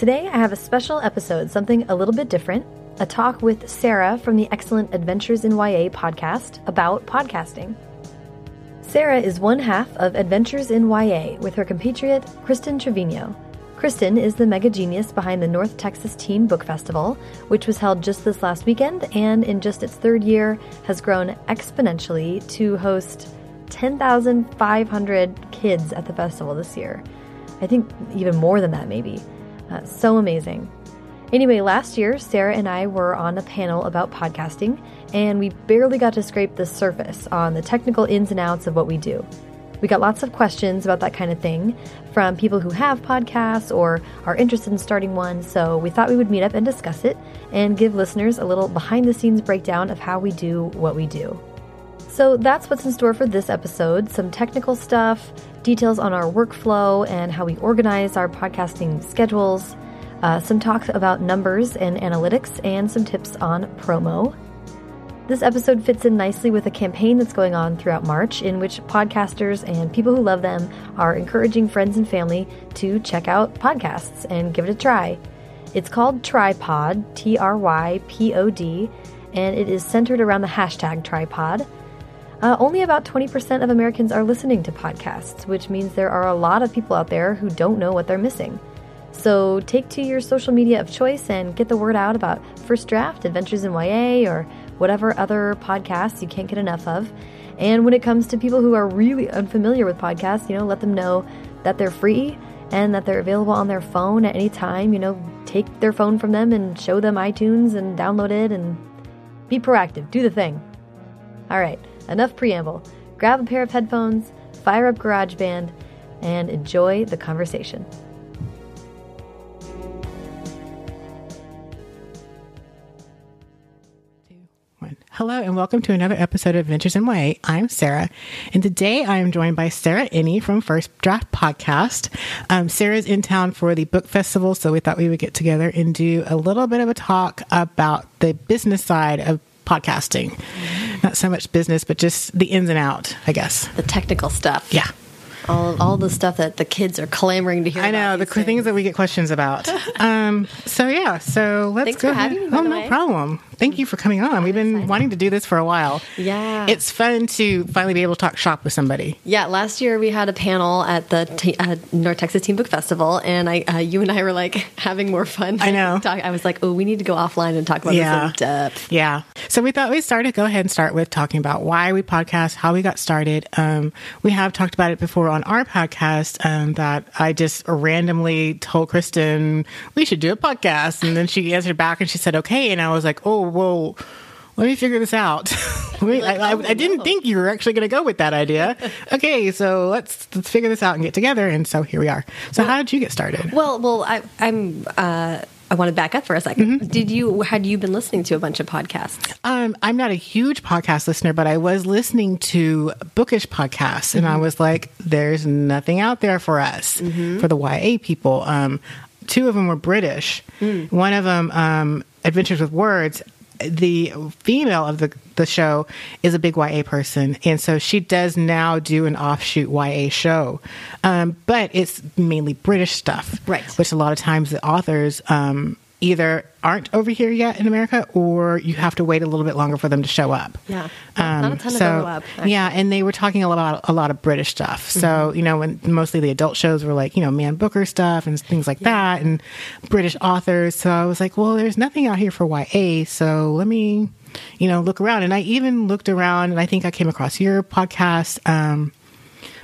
Today I have a special episode, something a little bit different a talk with Sara from the excellent Adventures in YA podcast about podcasting. Sara is one half of Adventures in YA with her compatriot, Kristin Treviño. Kristin is the mega genius behind the North Texas Teen Book Festival, which was held just this last weekend and in just its third year has grown exponentially to host 10,500 kids at the festival this year. I think even more than that, maybe. Uh, so amazing. Anyway, last year, Sara and I were on a panel about podcasting, and we barely got to scrape the surface on the technical ins and outs of what we do. We got lots of questions about that kind of thing from people who have podcasts or are interested in starting one, so we thought we would meet up and discuss it and give listeners a little behind the scenes breakdown of how we do what we do. So that's what's in store for this episode some technical stuff, details on our workflow and how we organize our podcasting schedules, uh, some talk about numbers and analytics, and some tips on promo. This episode fits in nicely with a campaign that's going on throughout March in which podcasters and people who love them are encouraging friends and family to check out podcasts and give it a try. It's called Trypod, T R Y P O D, and it is centered around the hashtag TryPod. Uh, only about 20% of Americans are listening to podcasts, which means there are a lot of people out there who don't know what they're missing. So take to your social media of choice and get the word out about First Draft, Adventures in YA, or whatever other podcasts you can't get enough of. And when it comes to people who are really unfamiliar with podcasts, you know, let them know that they're free and that they're available on their phone at any time. You know, take their phone from them and show them iTunes and download it and be proactive. Do the thing. All right, enough preamble. Grab a pair of headphones, fire up GarageBand, and enjoy the conversation. Hello and welcome to another episode of Adventures in YA. I'm Sara, and today I am joined by Sarah Enni from First Draft Podcast. Um, Sarah's in town for the book festival, so we thought we would get together and do a little bit of a talk about the business side of podcasting. Not so much business, but just the ins and out, I guess. The technical stuff. Yeah. All, all the stuff that the kids are clamoring to hear. I know the things. things that we get questions about. um, so yeah, so let's Thanks go for ahead. having me, Oh, no way. problem. Thank you for coming on. We've been wanting to do this for a while. Yeah. it's fun to finally be able to talk shop with somebody. Yeah, last year we had a panel at the uh, North Texas Teen Book Festival, and I, uh, you and I were like having more fun. I know. Talk- I was like, oh, we need to go offline and talk about Yeah. this in depth. Yeah. So we thought we'd start to go ahead and start with talking about why we podcast, how we got started. Um, we have talked about it before on our podcast um, that I just randomly told Kristin we should do a podcast. And then she answered back and she said, okay. And I was like, oh, well, let me figure this out. We- I, I, I didn't think you were actually going to go with that idea. okay, so let's let's figure this out and get together. And so here we are. So how did you get started? Well, well, I, I'm. Uh, I want to back up for a 2nd Mm-hmm. Did you had you been listening to a bunch of podcasts? Um, I'm not a huge podcast listener, but I was listening to bookish podcasts, and I was like, "There's nothing out there for us for the YA people." Um, two of them were British. One of them, um, Adventures with Words. The female of the the show is a big YA person, and so she does now do an offshoot YA show, um, but it's mainly British stuff, Right. Which a lot of times the authors um, either aren't over here yet in America, or you have to wait a little bit longer for them to show up. Yeah. Not- not a ton of so, actually. Yeah, and they were talking a lot about a lot of British stuff. So Mm-hmm. you know, when mostly the adult shows were like you know Man Booker stuff and things like that, and British authors. So I was like, well, there's nothing out here for YA. So let me, you know, look around. And I even looked around, and I think I came across your podcast. Um,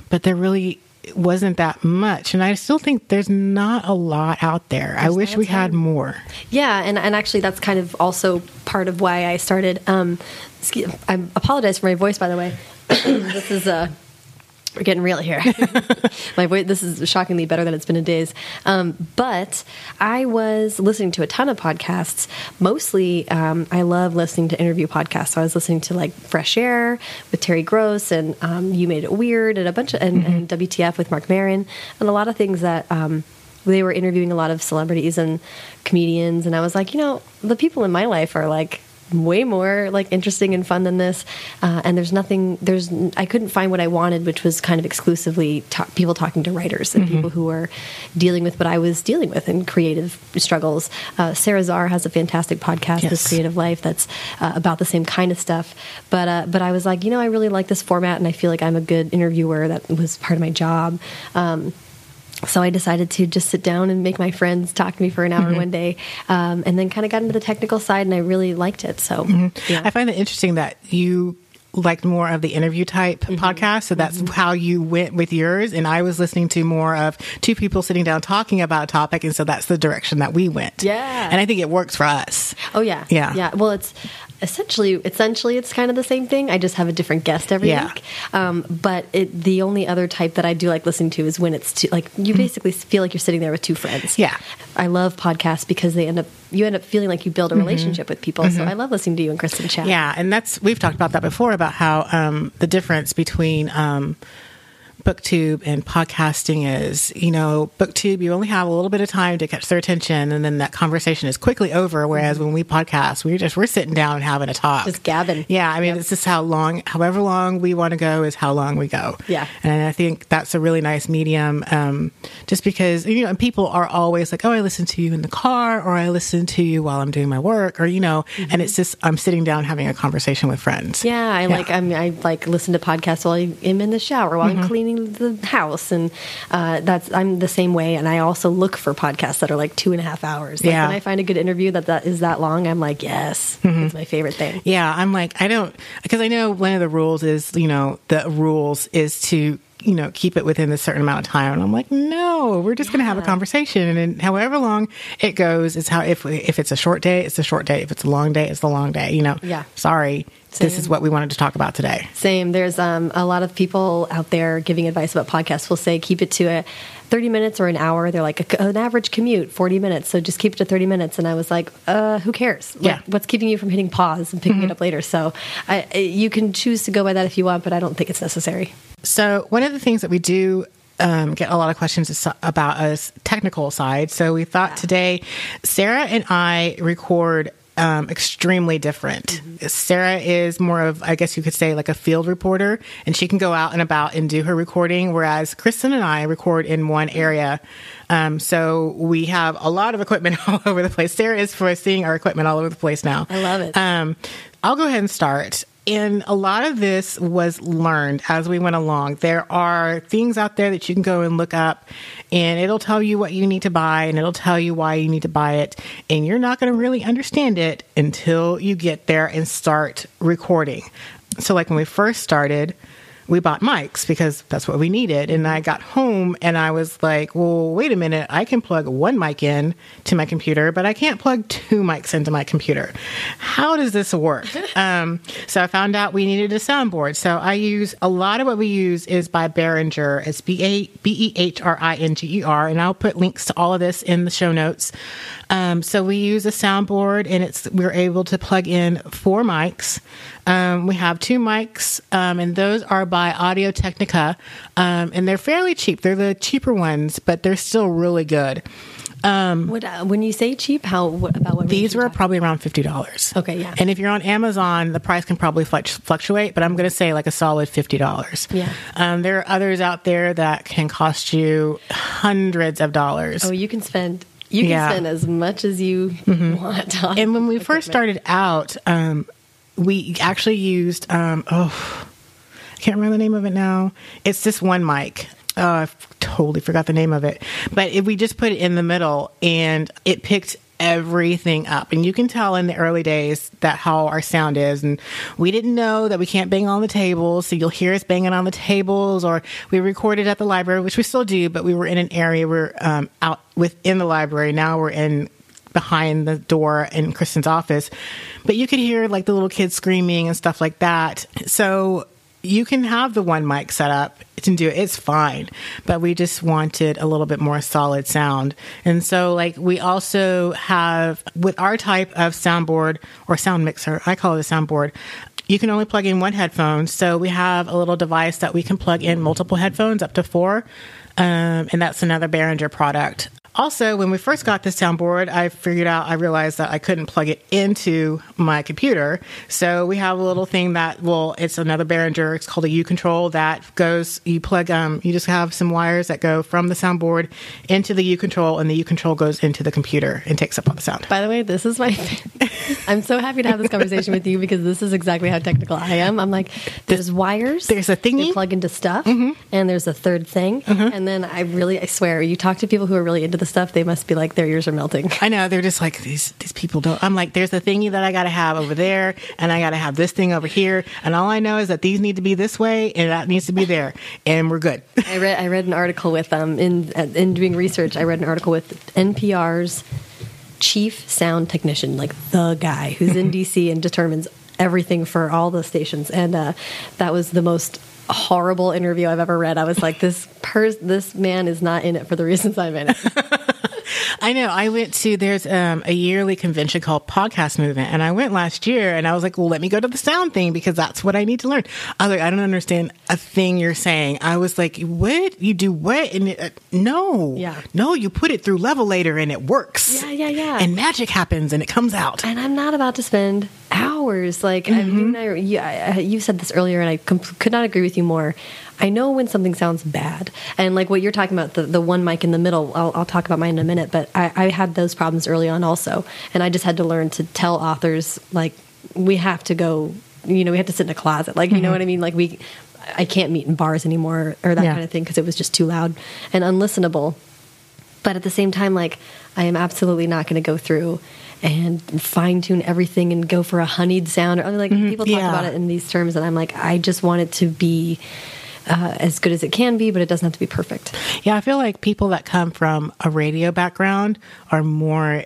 but there really wasn't that much, and I still think there's not a lot out there. I wish a we had more. Yeah, and, and actually, that's kind of also part of why I started. Um, I apologize for my voice, by the way. this is uh, we're getting real here. my voice. This is shockingly better than it's been in days. Um, but I was listening to a ton of podcasts. Mostly, um, I love listening to interview podcasts. So I was listening to like Fresh Air with Terry Gross and um, You Made It Weird and a bunch of and, and WTF with Marc Maron and a lot of things that. Um, they were interviewing a lot of celebrities and comedians and i was like you know the people in my life are like way more like interesting and fun than this. Uh, and there's nothing. There's I couldn't find what I wanted, which was kind of exclusively ta- people talking to writers and people who are dealing with what I was dealing with in creative struggles. Uh, Sara Zarr has a fantastic podcast, Yes. This Creative Life, that's uh, about the same kind of stuff. But uh, but I was like, you know, I really like this format, and I feel like I'm a good interviewer. That was part of my job. Um, so I decided to just sit down and make my friends talk to me for an hour one day, um, and then kind of got into the technical side, and I really liked it. So yeah. I find it interesting that you liked more of the interview type Mm-hmm. podcast. So that's how you went with yours. And I was listening to more of two people sitting down talking about a topic. And so that's the direction that we went. Yeah. And I think it works for us. Oh yeah, Yeah. yeah. Well, it's essentially essentially it's kind of the same thing. I just have a different guest every Yeah. week. Um, but it, the only other type that I do like listening to is when it's two, like you basically feel like you're sitting there with two friends. Mm-hmm. Yeah. I love podcasts because they end up you end up feeling like you build a relationship with people. So I love listening to you and Kristin chat. Mm-hmm. Yeah, and that's we've talked about that before about how um, the difference between um, booktube and podcasting is. You know, booktube you only have a little bit of time to catch their attention, and then that conversation is quickly over. Whereas when we podcast, we're just we're sitting down and having a talk, Just gabbing. Yeah, I mean, it's just how long, however long we want to go is how long we go. Yeah. and I think that's a really nice medium. Um, just because you know, and people are always like, "Oh, I listen to you in the car," or "I listen to you while I'm doing my work," or you know, and it's just I'm sitting down having a conversation with friends. Mm-hmm. Yeah, I like I'm, I like listen to podcasts while I'm in the shower, while Mm-hmm. I'm cleaning the house, and uh, that's I'm the same way. And I also look for podcasts that are like two and a half hours. Like Yeah. when I find a good interview that that is that long, I'm like, yes, Mm-hmm. it's my favorite thing. Yeah, I'm like, I don't, because I know one of the rules is, you know, the rules is to, you know, keep it within a certain amount of time. And I'm like, no, we're just going to have a conversation. And however long it goes is how, if, if it's a short day, it's a short day. If it's a long day, it's a long day, you know? Yeah. Sorry. This is what we wanted to talk about today. Same. There's um, a lot of people out there giving advice about podcasts. We'll say keep it to a 30 minutes or an hour. They're like an average commute, 40 minutes. So just keep it to 30 minutes. And I was like, uh, who cares? Like, Yeah. Mm-hmm. what's keeping you from hitting pause and picking it up later? So I, you can choose to go by that if you want, but I don't think it's necessary. So one of the things that we do um, get a lot of questions is about us technical side. So we thought today, Sarah and I record um, extremely different. Sarah is more of, I guess you could say, like a field reporter, and she can go out and about and do her recording. Whereas Kristin and I record in one area. Um, so we have a lot of equipment all over the place. Sarah is for seeing our equipment all over the place now. I love it. Um, I'll go ahead and start. And a lot of this was learned as we went along. There are things out there that you can go and look up, and it'll tell you what you need to buy, and it'll tell you why you need to buy it. And you're not going to really understand it until you get there and start recording. So, like when we first started, we bought mics because that's what we needed. And I got home and I was like, well, wait a minute. I can plug one mic in to my computer, but I can't plug two mics into my computer. How does this work? um, so I found out we needed a soundboard. So I use a lot of what we use is by Behringer. It's B A B E H R I N G E R. And I'll put links to all of this in the show notes. Um, so we use a soundboard and it's we're able to plug in four mics. Um, we have two mics, um, and those are by Audio Technica, um, and they're fairly cheap. They're the cheaper ones, but they're still really good. What, uh, when you say cheap, how what, about what? These were talking? probably around fifty dollars. Okay, yeah. And if you're on Amazon, the price can probably fluctuate, but I'm going to say like a solid fifty dollars. Yeah. Um, there are others out there that can cost you hundreds of dollars. Oh, you can spend. You can Yeah. Mm-hmm. spend as much as you want. On and when we first started out, um, we actually used um, oh, I can't remember the name of it now. It's this one mic. Oh, I totally forgot the name of it. But if we just put it in the middle, and it picked everything up and you can tell in the early days that how our sound is and we didn't know that we can't bang on the tables so you'll hear us banging on the tables or we recorded at the library which we still do but we were in an area we're um, out within the library now we're in behind the door in Kristin's office. But you could hear like the little kids screaming and stuff like that. So you can have the one mic set up to do it. It's fine. But we just wanted a little bit more solid sound. And so like we also have with our type of soundboard or sound mixer, I call it a soundboard. You can only plug in one headphone. So we have a little device that we can plug in multiple headphones up to four. Um, and that's another Behringer product. Also, when we first got this soundboard, I figured out, I realized that I couldn't plug it into my computer. So we have a little thing that, well, it's another Behringer. It's called a U control that goes, you plug, um, you just have some wires that go from the soundboard into the U control, and the U control goes into the computer and takes up all the sound. By the way, this is my. I'm so happy to have this conversation with you because this is exactly how technical I am. I'm like, there's wires, there's a thingy. you plug into stuff, and there's a third thing, and then I really, I swear, you talk to people who are really into the stuff, they must be like their ears are melting. I know they're just like these these people don't. I'm like, there's a thingy that I got to have over there, and I got to have this thing over here, and all I know is that these need to be this way, and that needs to be there, and we're good. I read I read an article with um in in doing research. I read an article with NPR's chief sound technician, like the guy who's in DC and determines everything for all the stations, and uh, that was the most horrible interview I've ever read. I was like, this pers- this man is not in it for the reasons I'm in it. I know. I went to there's um, a yearly convention called Podcast Movement, and I went last year, and I was like, well, let me go to the sound thing because that's what I need to learn. I was like, I don't understand a thing you're saying. I was like, what you do what? And it, uh, no, Yeah. no, you put it through Levelator and it works. Yeah, yeah, yeah. And magic happens and it comes out. and I'm not about to spend hours. Like I you, and mm-hmm. I, you, I, you said this earlier, and I com- could not agree with you more. I know when something sounds bad, and like what you're talking about, the the one mic in the middle. I'll, I'll talk about mine in a minute, but I, I had those problems early on also, and I just had to learn to tell authors like we have to go. You know, we have to sit in a closet. Like you know mm-hmm. what I mean. Like we, I can't meet in bars anymore or that Yeah. kind of thing because it was just too loud and unlistenable but at the same time like i am absolutely not going to go through and fine tune everything and go for a honeyed sound or like people talk yeah. about it in these terms and i'm like i just want it to be uh, as good as it can be but it doesn't have to be perfect Yeah, I feel like people that come from a radio background are more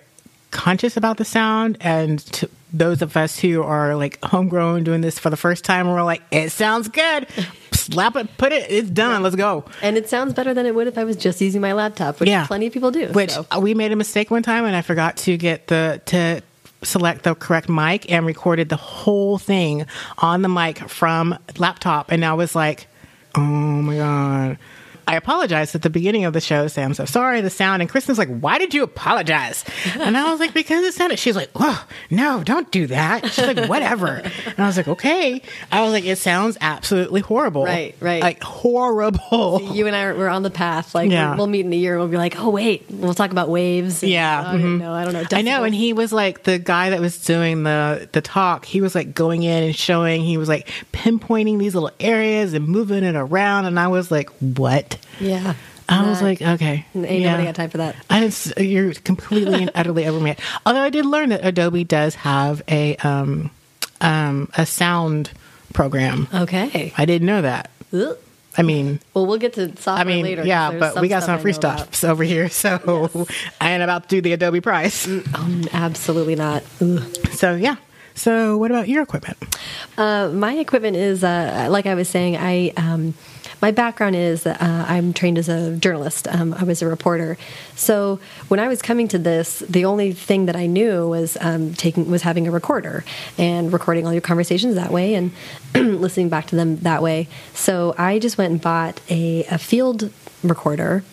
conscious about the sound, and to those of us who are like homegrown doing this for the first time, we're like, it sounds good. Slap it, put it, it's done. Let's go. and it sounds better than it would if i was just using my laptop which Yeah. plenty of people do Which so. we made a mistake one time, and I forgot to get the to select the correct mic and recorded the whole thing on the mic from laptop, and I was like, oh my god. I apologized at the beginning of the show, saying, I'm so sorry, the sound. And Kristin's like, why did you apologize? And I was like, because it sounded, she's like, oh, no, don't do that. She's like, whatever. And I was like, okay. I was like, it sounds absolutely horrible. Right, right. Like horrible. you and I we're on the path. Like Yeah. we'll, meet in a year and we'll be like, oh wait, we'll talk about waves. and- Yeah, oh, mm-hmm. know. I don't know. I know, and he was like the guy that was doing the the talk. He was like going in and showing. He was like pinpointing these little areas and moving it around, and I was like, "What?" Yeah. I was like, "Okay, ain't yeah. nobody got time for that. I didn't, you're completely and utterly over me. Although I did learn that Adobe does have a um um a sound program. Okay. I didn't know that. Ugh. I mean, Well, we'll get to software I mean, later. yeah, but we got some free stuff over here, so I ain't about to do the Adobe price. Oh, absolutely not. Ugh. So yeah. So what about your equipment? Uh, my equipment is, uh, like I was saying, I um, my background is uh, I'm trained as a journalist. Um, I was a reporter. So when I was coming to this, the only thing that I knew was um, taking was having a recorder and recording all your conversations that way and listening back to them that way. So I just went and bought a, a field recorder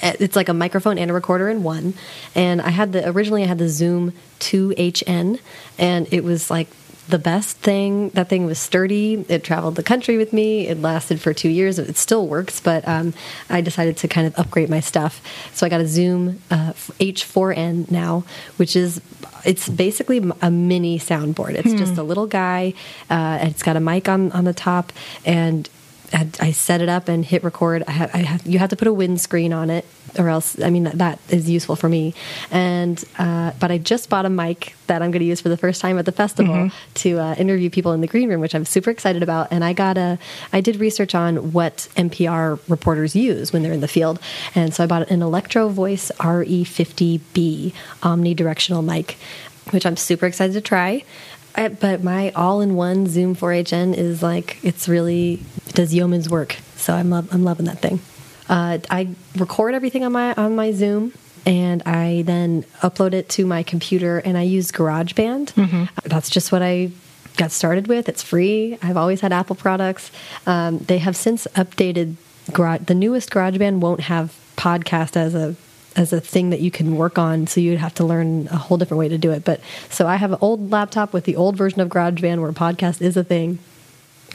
it's like a microphone and a recorder in one. And I had the originally I had the Zoom 2HN, and it was like the best thing. That thing was sturdy. It traveled the country with me. It lasted for two years. It still works, but um, I decided to kind of upgrade my stuff. So I got a Zoom uh, H4n now, which is it's basically a mini soundboard. It's just a little guy. Uh, and it's got a mic on on the top and I I set it up and hit record. I have, I have, you have to put a windscreen on it, or else I mean that, that is useful for me. And uh, but I just bought a mic that I'm going to use for the first time at the festival to uh, interview people in the green room, which I'm super excited about. And I got a I did research on what NPR reporters use when they're in the field, and so I bought an Electro Voice RE50B omnidirectional mic, which I'm super excited to try. I, but my all-in-one Zoom 4HN is like it's really it does yeoman's work. So I'm love, I'm loving that thing. Uh, I record everything on my on my Zoom, and I then upload it to my computer, and I use GarageBand. That's just what I got started with. It's free. I've always had Apple products. Um, they have since updated. Gar- the newest GarageBand won't have podcast as a as a thing that you can work on. So you'd have to learn a whole different way to do it. But so I have an old laptop with the old version of GarageBand where podcast is a thing.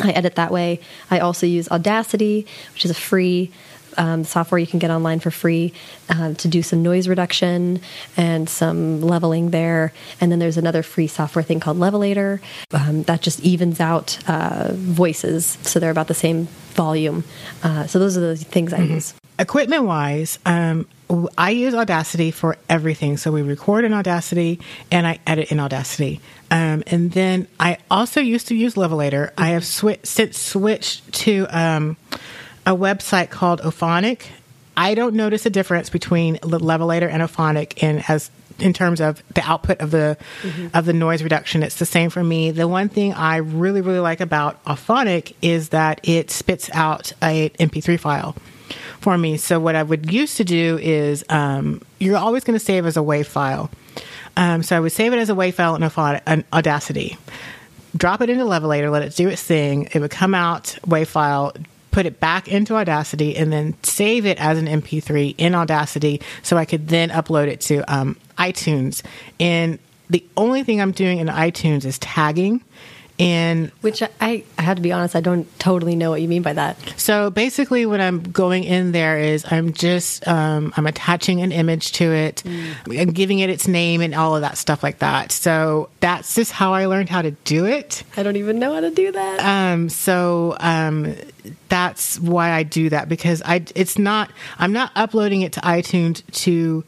I edit that way. I also use Audacity, which is a free um, software you can get online for free uh, to do some noise reduction and some leveling there. And then there's another free software thing called Levelator um, that just evens out uh, voices so they're about the same volume. Uh, so those are the things I use. Equipment wise, um, I use Audacity for everything. So we record in Audacity and I edit in Audacity. Um, and then I also used to use Levelator. I have swi- since switched to um, a website called Auphonic. I don't notice a difference between Levelator and Auphonic in as in terms of the output of the of the noise reduction. It's the same for me. The one thing I really really like about Auphonic is that it spits out a MP3 file for me. So what I would used to do is um, you're always going to save as a WAV file. Um, so I would save it as a WAV file in Audacity, drop it into Levelator, let it do its thing. It would come out WAV file, put it back into Audacity, and then save it as an MP3 in Audacity, so I could then upload it to um, iTunes. And the only thing I'm doing in iTunes is tagging. And Which I, I, have to be honest, I don't totally know what you mean by that. so basically, what I'm going in there is I'm just um, I'm attaching an image to it, I'm giving it its name and all of that stuff like that. So that's just how I learned how to do it. I don't even know how to do that. Um, so um, that's why I do that because I it's not I'm not uploading it to iTunes to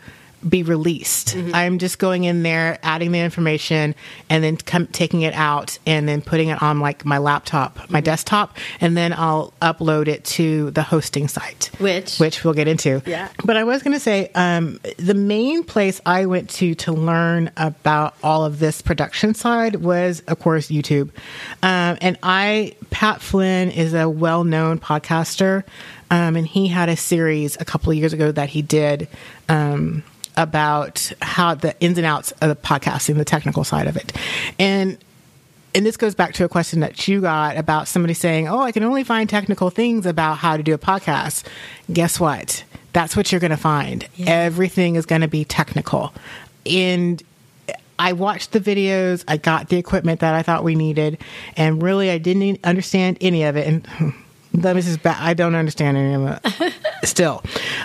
be released. I'm just going in there, adding the information, and then come, taking it out and then putting it on like my laptop, my desktop, and then I'll upload it to the hosting site, Which- which we'll get into. Yeah. But I was going to say um, the main place I went to to learn about all of this production side was, of course, YouTube. Um, and I, Pat Flynn is a well known podcaster. Um, and he had a series a couple of years ago that he did um, about how the ins and outs of the podcasting, the technical side of it. And and this goes back to a question that you got about somebody saying, "Oh, I can only find technical things about how to do a podcast." Guess what? That's what you're going to find. Everything is going to be technical. And I watched the videos, I got the equipment that I thought we needed, and really I didn't understand any of it and let me just back, I don't understand any of it still.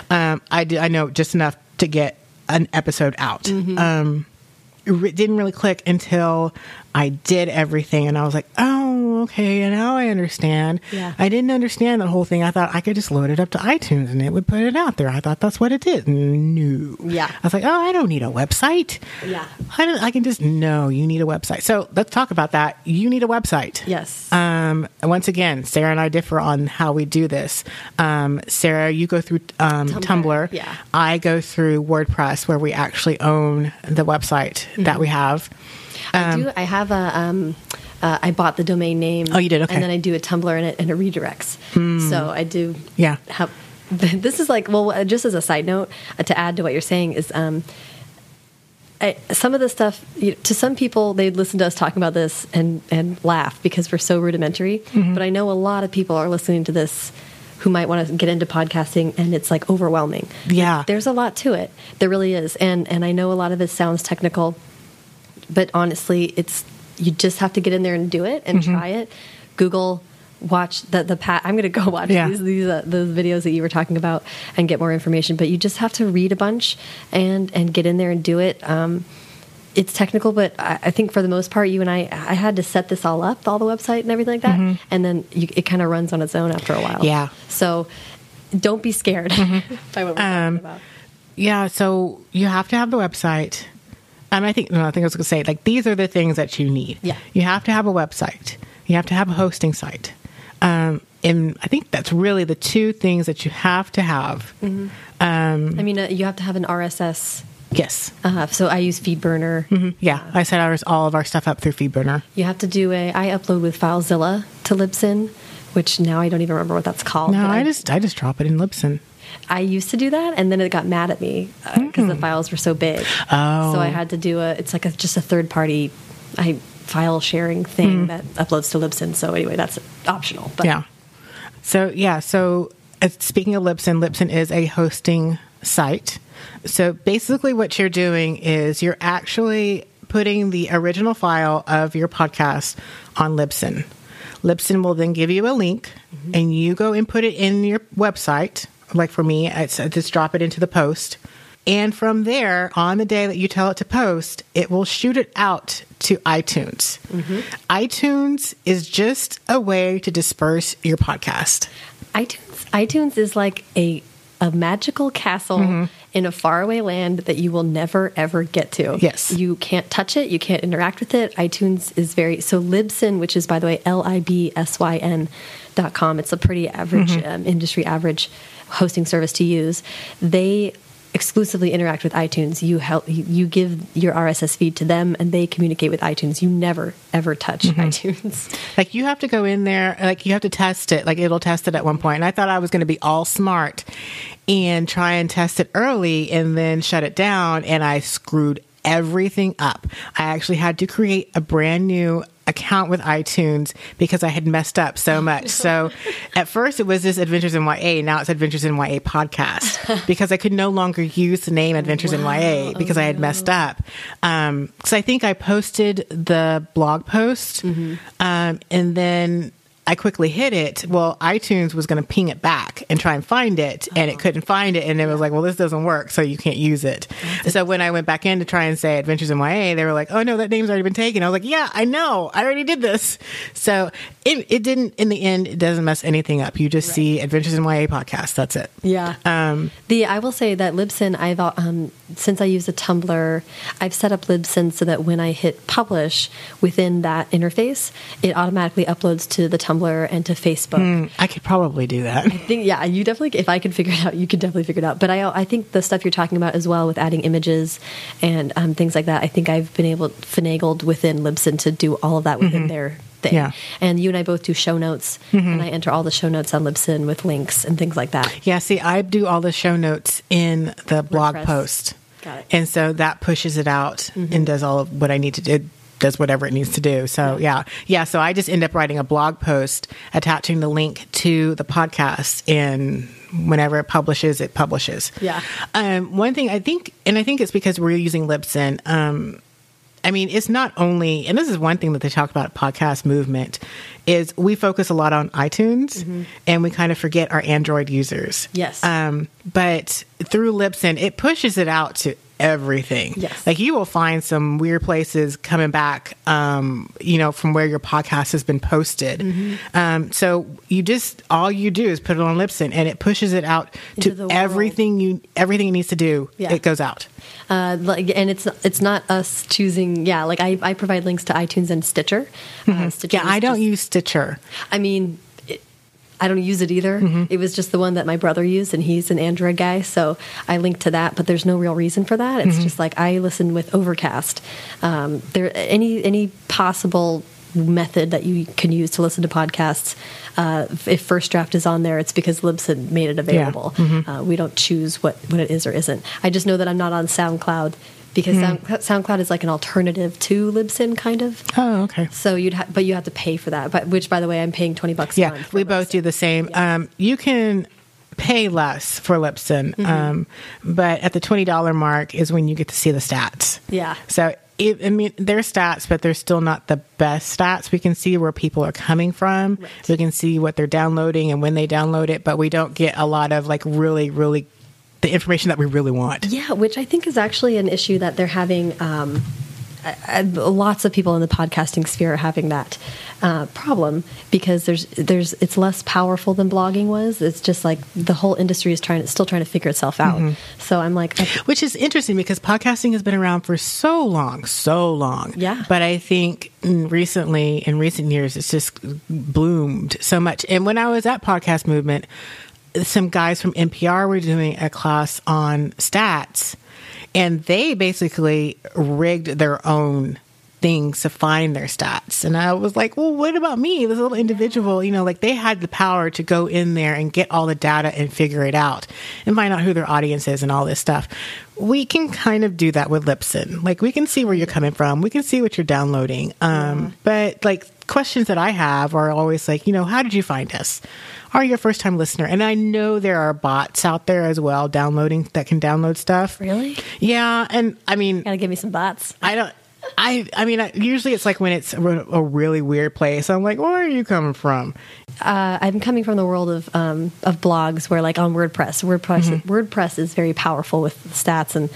Um, I do, I know just enough to get an episode out. Um, it didn't really click until I did everything and I was like, oh, okay, and now I understand. Yeah. I didn't understand the whole thing. I thought I could just load it up to iTunes and it would put it out there. I thought that's what it did. No. Yeah. I was like, oh, I don't need a website. Yeah. I, don't, I can just, no, you need a website. So let's talk about that. You need a website. Yes. Um, once again, Sarah and I differ on how we do this. Um, Sarah, you go through um, Tumblr. yeah. I go through WordPress, where we actually own the website that we have. I do. I have a. Um, uh, I bought the domain name. Oh, you did? Okay. Hmm. And then I do a Tumblr and it, and it redirects. So I do. Yeah. Have, this is like well, uh, just as a side note uh, to add to what you're saying is. Um, I, some of the stuff you to some people they listen to us talking about this and and laugh because we're so rudimentary. Mm-hmm. But I know a lot of people are listening to this who might want to get into podcasting and it's like overwhelming. Yeah. There's a lot to it. There really is. And and I know a lot of it sounds technical, but honestly, it's you just have to get in there and do it and Mm-hmm. try it. Google, watch the the pat. I'm going to go watch Yeah. these these uh, those videos that you were talking about and get more information. But you just have to read a bunch and and get in there and do it. Um, it's technical, but I, I think for the most part, you and I, I had to set this all up, all the website and everything like that, and then you, it kind of runs on its own after a while. Mm-hmm. Yeah. Mm-hmm. So don't be scared by what we're Um, talking about. Yeah, so you have to have the website. Um, I think no, I think I was going to say like these are the things that you need. Yeah. you have to have a website. You have to have a hosting site. Um, and I think that's really the two things that you have to have. Mm-hmm. Um, I mean, uh, you have to have an RSS. yes. Uh, so I use FeedBurner. Mhm. Yeah, I set ours all of our stuff up through FeedBurner. You have to do a. I upload with FileZilla to Libsyn, which now I don't even remember what that's called. No, but I just I just drop it in Libsyn. I used to do that, and then it got mad at me uh, because the hmm. files were so big. Oh. So I oh. had to do a. It's like a, just a third party, I file sharing thing hmm. that uploads to Libsyn. So anyway, that's optional. But Yeah. So yeah, so uh, speaking of Libsyn, Libsyn is a hosting site. So basically, what you're doing is you're actually putting the original file of your podcast on Libsyn. Libsyn will then give you a link, mm-hmm. and you go and put it in your website. Like for me, I just drop it into the post. And from there, on the day that you tell it to post, it will shoot it out to iTunes. iTunes is just a way to disperse your podcast. iTunes iTunes is like a a magical castle Mm-hmm. in a faraway land that you will never ever get to. Yes. You can't touch it, you can't interact with it. iTunes is very so Libsyn, which is by the way L I B S Y N dot com. It's a pretty average Mm-hmm. um, industry average hosting service to use. They exclusively interact with iTunes. You help you give your RSS feed to them and they communicate with iTunes. You never ever touch Mm-hmm. iTunes. Like you have to go in there, like you have to test it. Like it'll test it at one point. And I thought I was going to be all smart and try and test it early and then shut it down. And I screwed everything up. I actually had to create a brand new account with iTunes because I had messed up so much. So at first it was this Adventures in YA. Now it's Adventures in YA podcast because I could no longer use the name Adventures in YA because I had messed up. Um, so I think I posted the blog post um, and then I quickly hit it. Well, iTunes was going to ping it back and try and find it, and it couldn't find it. And it was like, well, this doesn't work, so you can't use it. So when I went back in to try and say Adventures in YA, they were like, oh no, that name's already been taken. I was like, yeah, I know, I already did this. So it, it didn't. In the end, it doesn't mess anything up. You just see Adventures in YA podcast. That's it. Yeah. Um, The I will say that Libsyn, I've um, since I use a Tumblr, I've set up Libsyn so that when I hit publish within that interface, it automatically uploads to the Tumblr and to Facebook. Hmm, I could probably do that. I think yeah, you definitely if I could figure it out, you could definitely figure it out. But I I think the stuff you're talking about as well with adding images and um, things like that, I think I've been able finagled within Libsyn to do all of that within mm-hmm. their thing. Yeah. And you and I both do show notes, mm-hmm. and I enter all the show notes on Libsyn with links and things like that. Yeah, see, I do all the show notes in the blog WordPress. post. Got it. And so that pushes it out mm-hmm. and does all of what I need to do. Does whatever it needs to do. So yeah. yeah. So I just end up writing a blog post attaching the link to the podcast in whenever it publishes, it publishes. Yeah. Um, one thing I think, and I think it's because we're using Libsyn. Um, I mean, it's not only, and this is one thing that they talk about podcast movement, is we focus a lot on iTunes and we kind of forget our Android users. Yes. Um, but through Libsyn, it pushes it out to everything. Yes. Like you will find some weird places coming back, um, you know, from where your podcast has been posted. Mm-hmm. Um, so you just, all you do is put it on Libsyn and it pushes it out Into to everything you, everything it needs to do. Yeah. It goes out. Uh, like, and it's it's not us choosing. Yeah, like I, I provide links to iTunes and Stitcher. Uh, Stitcher Mm-hmm. Yeah, I don't just- use Stitcher. I mean, I don't use it either. Mm-hmm. It was just the one that my brother used, and he's an Android guy, so I linked to that. But there's no real reason for that. Mm-hmm. It's just like I listen with Overcast. Um, there any any possible method that you can use to listen to podcasts. Uh, if First Draft is on there, it's because Libsyn made it available. Mm-hmm. Uh, we don't choose what, what it is or isn't. I just know that I'm not on SoundCloud because Mm-hmm. Sound, SoundCloud is like an alternative to Libsyn, kind of. Oh, okay. So you'd, ha- but you have to pay for that. But which, by the way, I'm paying twenty bucks. a Yeah, month we both Libsyn. do the same. Yeah. Um, you can pay less for Libsyn, Mm-hmm. um, but at the twenty dollar mark is when you get to see the stats. Yeah. So it, I mean, they're stats, but they're still not the best stats. We can see where people are coming from. Right. We can see what they're downloading and when they download it, but we don't get a lot of like really, really the information that we really want. Yeah, which I think is actually an issue that they're having. Um, I, lots of people in the podcasting sphere are having that uh, problem because there's there's it's less powerful than blogging was. It's just like the whole industry is trying still trying to figure itself out. Mm-hmm. So I'm like, that's- Which is interesting because podcasting has been around for so long, so long. Yeah. But I think mm, recently, in recent years, it's just bloomed so much. And when I was at Podcast Movement, some guys from NPR were doing a class on stats, and they basically rigged their own things to find their stats. And I was like, well, what about me, this little individual? You know, like they had the power to go in there and get all the data and figure it out and find out who their audience is and all this stuff. We can kind of do that with Libsyn. Like we can see where you're coming from. We can see what you're downloading. Um, but like questions that I have are always like, you know, how did you find us? Are you a first time listener? And I know there are bots out there as well downloading that can download stuff. Really? Yeah. And I mean, Gotta give me some bots. I don't. I I mean, I, usually it's like when it's a, a really weird place. I'm like, where are you coming from? uh, I'm coming from the world of um, of blogs where like on WordPress, WordPress WordPress is very powerful with stats and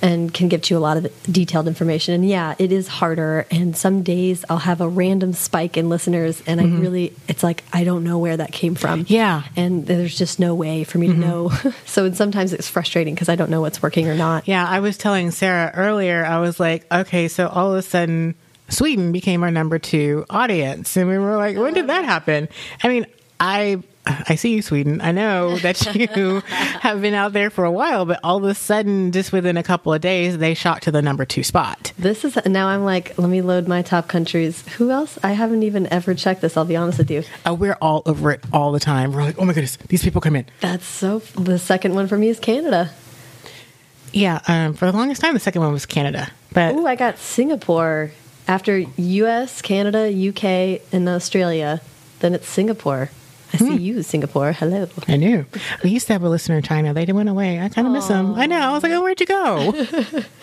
and can give you a lot of detailed information. And yeah, it is harder. And some days I'll have a random spike in listeners, and I mm-hmm. really it's like I don't know where that came from. Yeah. and there's just no way for me to mm-hmm. know. so and sometimes it's frustrating because I don't know what's working or not. Yeah, I was telling Sarah earlier. I was like, okay, so all of a sudden. Sweden became our number two audience. And we were like, when did that happen? I mean, I I see you, Sweden. I know that you have been out there for a while, but all of a sudden, just within a couple of days, they shot to the number two spot. This is now I'm like, let me load my top countries. Who else? I haven't even ever checked this. I'll be honest with you. Uh, we're all over it all the time. We're like, oh my goodness, these people come in. That's so. The second one for me is Canada. Yeah, um, for the longest time, the second one was Canada. But Ooh, I got Singapore after U.S., Canada, U.K., and Australia. Then it's Singapore. I see you, Singapore. Hello. I knew. We used to have a listener in China. They went away. I kind of miss them. I know. I was like, oh, where'd you go?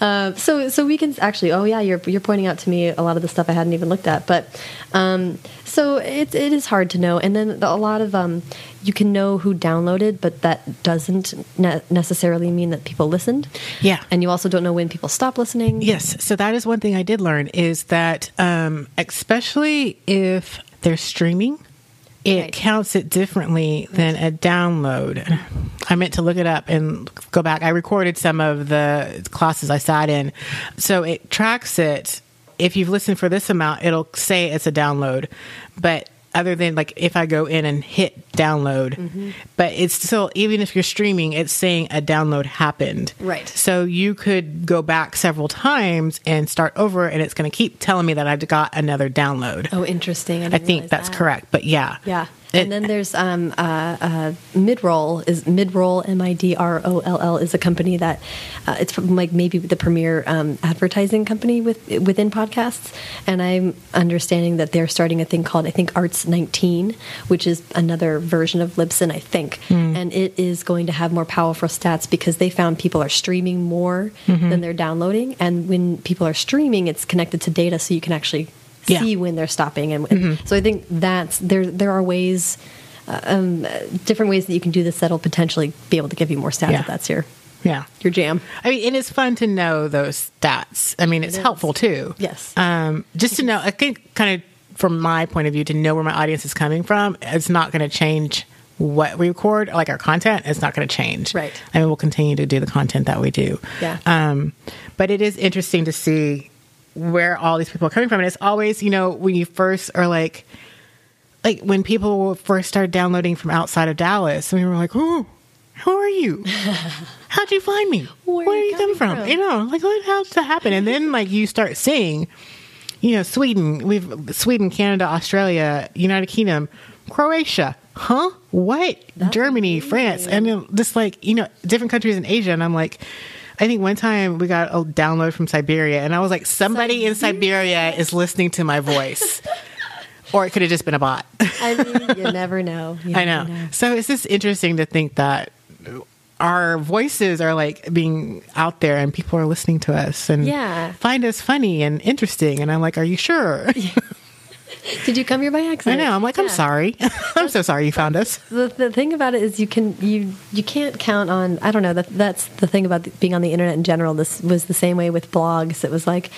Uh, so, so we can actually. Oh, yeah, you're you're pointing out to me a lot of the stuff I hadn't even looked at. But um, so it it is hard to know. And then a lot of um, you can know who downloaded, but that doesn't ne- necessarily mean that people listened. Yeah. And you also don't know when people stop listening. Yes. So that is one thing I did learn is that, um, especially if they're streaming, it Right. counts it differently than a download. I meant to look it up and go back. I recorded some of the classes I sat in. So it tracks it. If you've listened for this amount, it'll say it's a download. But other than like if I go in and hit download, Mm-hmm. but it's still, even if you're streaming, it's saying a download happened. Right. So you could go back several times and start over, and it's going to keep telling me that I've got another download. Oh, interesting. I didn't think that's that. correct. But yeah. Yeah. It- and then there's um, uh, uh, Midroll is Midroll M I D R O L L is a company that uh, it's from, like maybe the premier um, advertising company with within podcasts, and I'm understanding that they're starting a thing called I think Arts 19, which is another version of Libsyn, I think, and it is going to have more powerful stats because they found people are streaming more than they're downloading, and when people are streaming, it's connected to data, so you can actually Yeah. see when they're stopping and, and so i think that's there there are ways uh, um, different ways that you can do this that'll potentially be able to give you more stats Yeah. if that's your Yeah. your jam I mean, and it's fun to know those stats. I mean, it's It is. helpful too. Yes. Um, just to know, I think, kind of from my point of view, to know where my audience is coming from, it's not going to change what we record, like our content. It's not going to change. Right. I mean, we'll continue to do the content that we do. Yeah. Um, but it is interesting to see where all these people are coming from, and it's always, you know, when you first are like, like when people first start downloading from outside of Dallas, and we were like, "Oh, who are you? How'd you find me? Where are you coming from? from?" You know, like what? How'd that happen?" And then like you start seeing, you know, Sweden, we've Sweden, Canada, Australia, United Kingdom, Croatia. Huh? What? Germany, France, and just like you know, different countries in Asia. And I'm like, I think one time we got a download from Siberia, and I was like, somebody in Siberia is listening to my voice, or it could have just been a bot. i mean you never know You I never know. So it's just interesting to think that our voices are like being out there and people are listening to us and Yeah. find us funny and interesting. And I'm like, are you sure? did you come here by accident? I know. I'm like, I'm sorry. I'm so sorry you found us. the, the thing about it is you can you you can't count on i don't know that that's the thing about being on the internet in general this was the same way with blogs it was like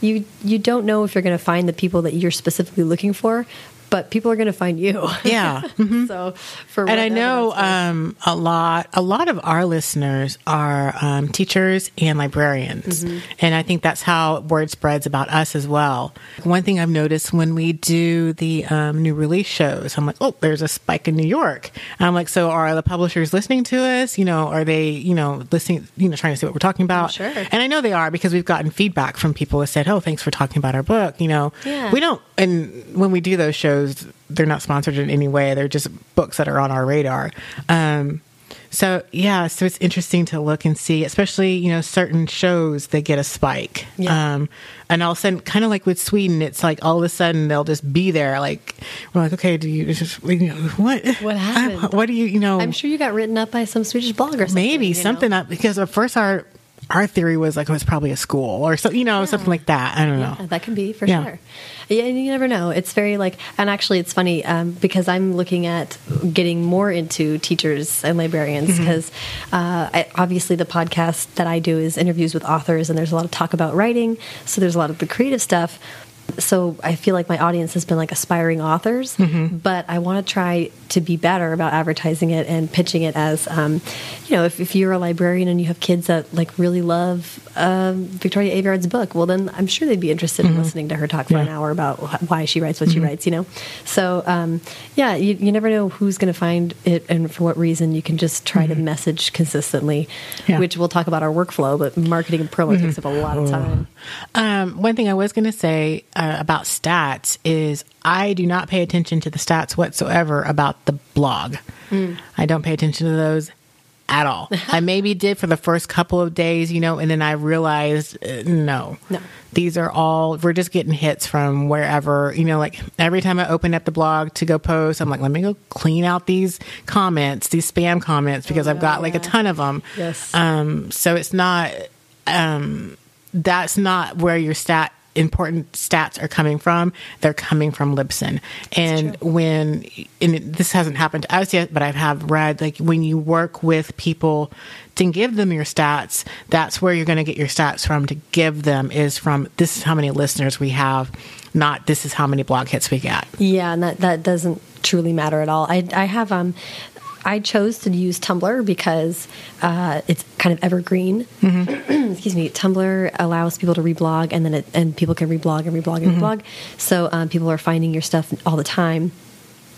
you you don't know if you're going to find the people that you're specifically looking for but people are going to find you Yeah. so for and I know um, a lot. A lot of our listeners are um, teachers and librarians, Mm-hmm. and I think that's how word spreads about us as well. One thing I've noticed when we do the um, new release shows, I'm like, oh, there's a spike in New York. And I'm like, so are the publishers listening to us? You know, are they, you know, listening? You know, trying to see what we're talking about? sure. And I know they are because we've gotten feedback from people who said, oh, thanks for talking about our book. You know, Yeah. we don't. And when we do those shows, they're not sponsored in any way. They're just books that are on our radar. Um, So yeah, so it's interesting to look and see, especially you know certain shows they get a spike, Yeah. um, and all of a sudden, kind of like with Sweden, it's like all of a sudden they'll just be there. Like we're like, okay, do you just you know, what What happened? What do you you know? I'm sure you got written up by some Swedish blog or something. maybe you know? something up because at first our our theory was like it was probably a school or so you know something like that. I don't know. Yeah, that can be for Yeah. sure. Yeah, and you never know. It's very like, and actually, it's funny um, because I'm looking at getting more into teachers and librarians Mm-hmm. because uh, obviously the podcast that I do is interviews with authors, and there's a lot of talk about writing. So there's a lot of the creative stuff. So I feel like my audience has been like aspiring authors, Mm-hmm. but I want to try to be better about advertising it and pitching it as, um, you know, if, if you're a librarian and you have kids that like really love um, Victoria Aveyard's book, well then I'm sure they'd be interested in listening to her talk for an Mm-hmm. Hour about wh- why she writes what she writes. You know, so um, yeah, you, you never know who's going to find it and for what reason. You can just try to message consistently, Yeah. which we'll talk about our workflow, but marketing and promo takes up a lot of time. Um, one thing I was going to say uh, about stats is I do not pay attention to the stats whatsoever about the blog. I don't pay attention to those at all. I maybe did for the first couple of days, you know, and then I realized uh, no. No. These are all, we're just getting hits from wherever, you know, like every time I open up the blog to go post, I'm like, let me go clean out these comments, these spam comments, because I've got like a ton of them. Yes. Um, so it's not, um, that's not where your stat important stats are coming from. They're coming from Libsyn. And when and this hasn't happened to us yet, but I have read like when you work with people to give them your stats, that's where you're going to get your stats from. To give them is from this is how many listeners we have, not this is how many blog hits we get. Yeah, and that, that doesn't truly matter at all. I, I have um, I chose to use Tumblr because uh, it's kind of evergreen. Excuse me. Tumblr allows people to reblog, and then it, and people can reblog and reblog and reblog. So um, people are finding your stuff all the time.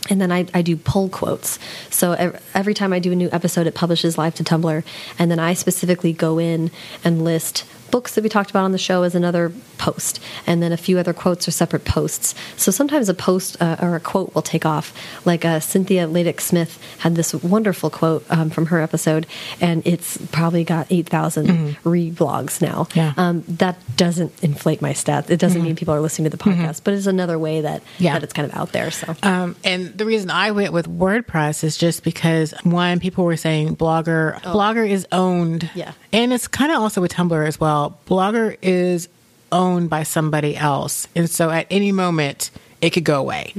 And then I, I do pull quotes. So every time I do a new episode, it publishes live to Tumblr. And then I specifically go in and list books that we talked about on the show is another post. And then a few other quotes are separate posts. So sometimes a post uh, or a quote will take off. Like uh, Cynthia Leitich Smith had this wonderful quote um, from her episode, and it's probably got 8,000 reblogs now. Yeah. Um, that doesn't inflate my stats. It doesn't mean people are listening to the podcast, but it's another way that, Yeah. that it's kind of out there. So. Um, and the reason I went with WordPress is just because one, people were saying Blogger, Blogger is owned, Yeah. and it's kind of also with Tumblr as well. Blogger is owned by somebody else, and so at any moment it could go away,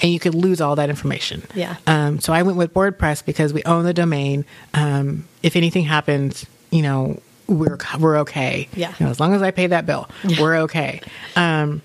and you could lose all that information. Mm-hmm. Yeah. Um, so I went with WordPress because we own the domain. Um, if anything happens, you know. We're we're okay. Yeah. You know, as long as I pay that bill, we're okay. Um,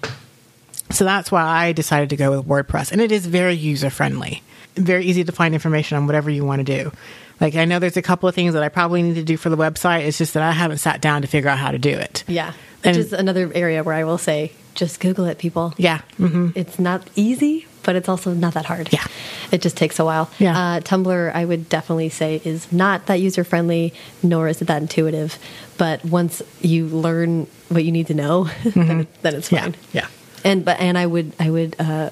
so that's why I decided to go with WordPress. And it is very user friendly, very easy to find information on whatever you want to do. Like, I know there's a couple of things that I probably need to do for the website. It's just that I haven't sat down to figure out how to do it. Yeah, And- which is another area where I will say, just Google it, people. Yeah. hmm It's not easy, but it's also not that hard. Yeah. It just takes a while. Yeah. Uh, Tumblr, I would definitely say, is not that user friendly, nor is it that intuitive. But once you learn what you need to know, then, it, then it's Yeah. fine. Yeah. And but and I would I would uh,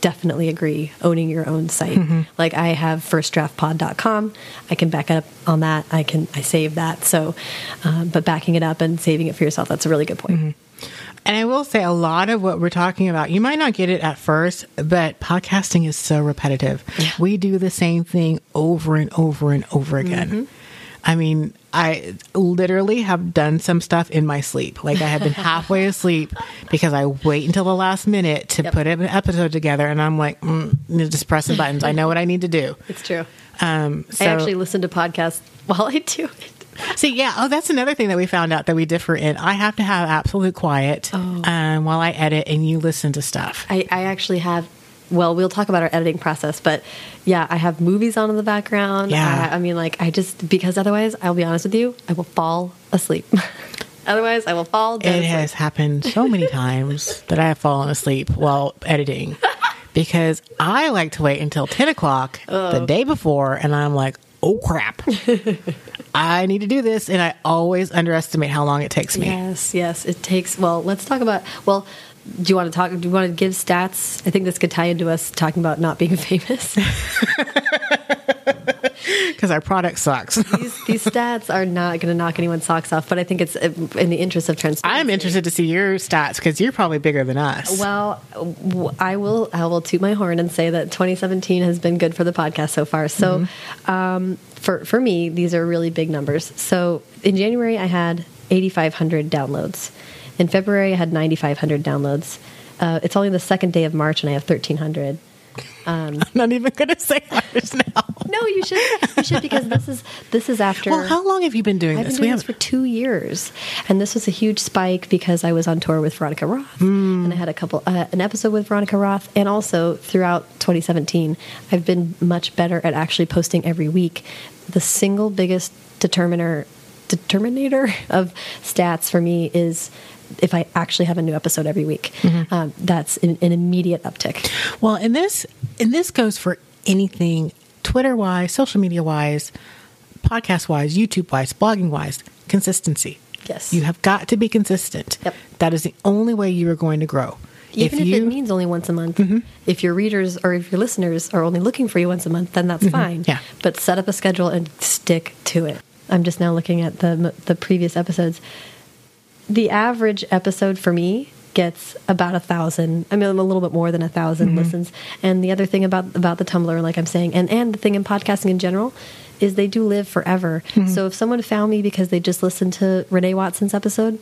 definitely agree owning your own site. Mm-hmm. Like I have firstdraftpod.com. I can back up on that. I can I save that. So, um, but backing it up and saving it for yourself that's a really good point. Mm-hmm. And I will say a lot of what we're talking about, you might not get it at first, but podcasting is so repetitive. We do the same thing over and over and over again. I mean, I literally have done some stuff in my sleep. Like I have been halfway asleep because I wait until the last minute to Yep. put an episode together, and I'm like, mm, just pressing buttons. I know what I need to do. It's true. Um, so, I actually listen to podcasts while I do it. See, yeah. Oh, that's another thing that we found out that we differ in. I have to have absolute quiet um, while I edit, and you listen to stuff. I, I actually have. Well, we'll talk about our editing process, but yeah, I have movies on in the background. Yeah. I, I mean, like, I just because otherwise, I'll be honest with you, I will fall asleep. otherwise, I will fall. Dead It asleep. has happened so many times that I have fallen asleep while editing because I like to wait until 10 o'clock the oh. day before, and I'm like, oh crap, I need to do this. And I always underestimate how long it takes me. Yes, yes. It takes. Well, let's talk about. Well, do you want to talk? Do you want to give stats? I think this could tie into us talking about not being famous. because our product sucks. these, these stats are not going to knock anyone's socks off, but I think it's in the interest of transparency. I'm interested to see your stats because you're probably bigger than us. Well, I will. I will toot my horn and say that 2017 has been good for the podcast so far. So, um, for for me, these are really big numbers. So, in January, I had 8,500 downloads. In February, I had 9,500 downloads. Uh, it's only the second day of March, and I have 1,300. I'm not even going to say ours now. No, you should. You should because this is this is after. Well, how long have you been doing this? I've this? been doing this for two years, and this was a huge spike because I was on tour with Veronica Roth, and I had a couple uh, an episode with Veronica Roth, and also throughout 2017, I've been much better at actually posting every week. The single biggest determiner determinator of stats for me is if I actually have a new episode every week. Mm-hmm. Um, that's an, an immediate uptick. Well, and this and this goes for anything Twitter wise, social media wise, podcast wise, YouTube wise, blogging wise, consistency. Yes. You have got to be consistent. Yep. That is the only way you are going to grow. Even if, you, it means only once a month. Mm-hmm. If your readers or if your listeners are only looking for you once a month, then that's mm-hmm. fine. Yeah. But set up a schedule and stick to it. I'm just now looking at the the previous episodes. The average episode for me gets about a thousand. I mean, a little bit more than a 1000 mm-hmm. listens. And the other thing about about the Tumblr, like I'm saying, and and the thing in podcasting in general, is they do live forever. Mm-hmm. So if someone found me because they just listened to Renee Watson's episode,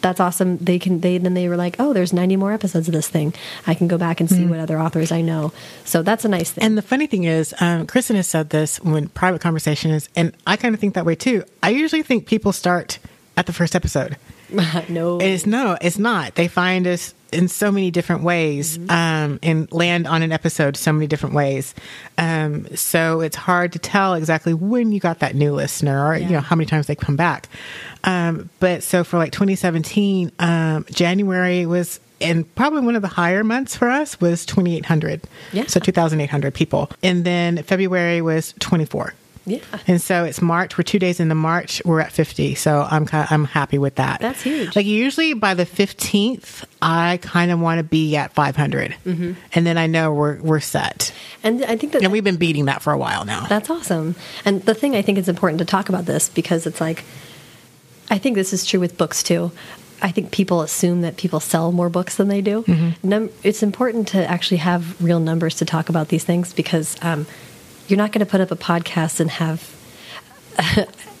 that's awesome. They can they then they were like, oh, there's 90 more episodes of this thing. I can go back and see mm. what other authors I know. So that's a nice thing. And the funny thing is, um, Kristin has said this when private conversation is, and I kind of think that way too. I usually think people start at the first episode. no, It's no, it's not. They find us in so many different ways, um, and land on an episode so many different ways. Um, so it's hard to tell exactly when you got that new listener, or you know how many times they come back. Um, but so for like 2017, um, January was. And probably one of the higher months for us was 2,800. Yeah. So 2,800 people. And then February was 24. Yeah, And so it's March. We're two days into March. We're at 50. So I'm kind I'm happy with that. That's huge. Like usually by the 15th, I kind of want to be at 500. Mm-hmm. And then I know we're, we're set. and I think that And we've been beating that for a while now. That's awesome. And the thing I think is important to talk about this because it's like, I think this is true with books too. I think people assume that people sell more books than they do. Num- it's important to actually have real numbers to talk about these things because um, you're not going to put up a podcast and have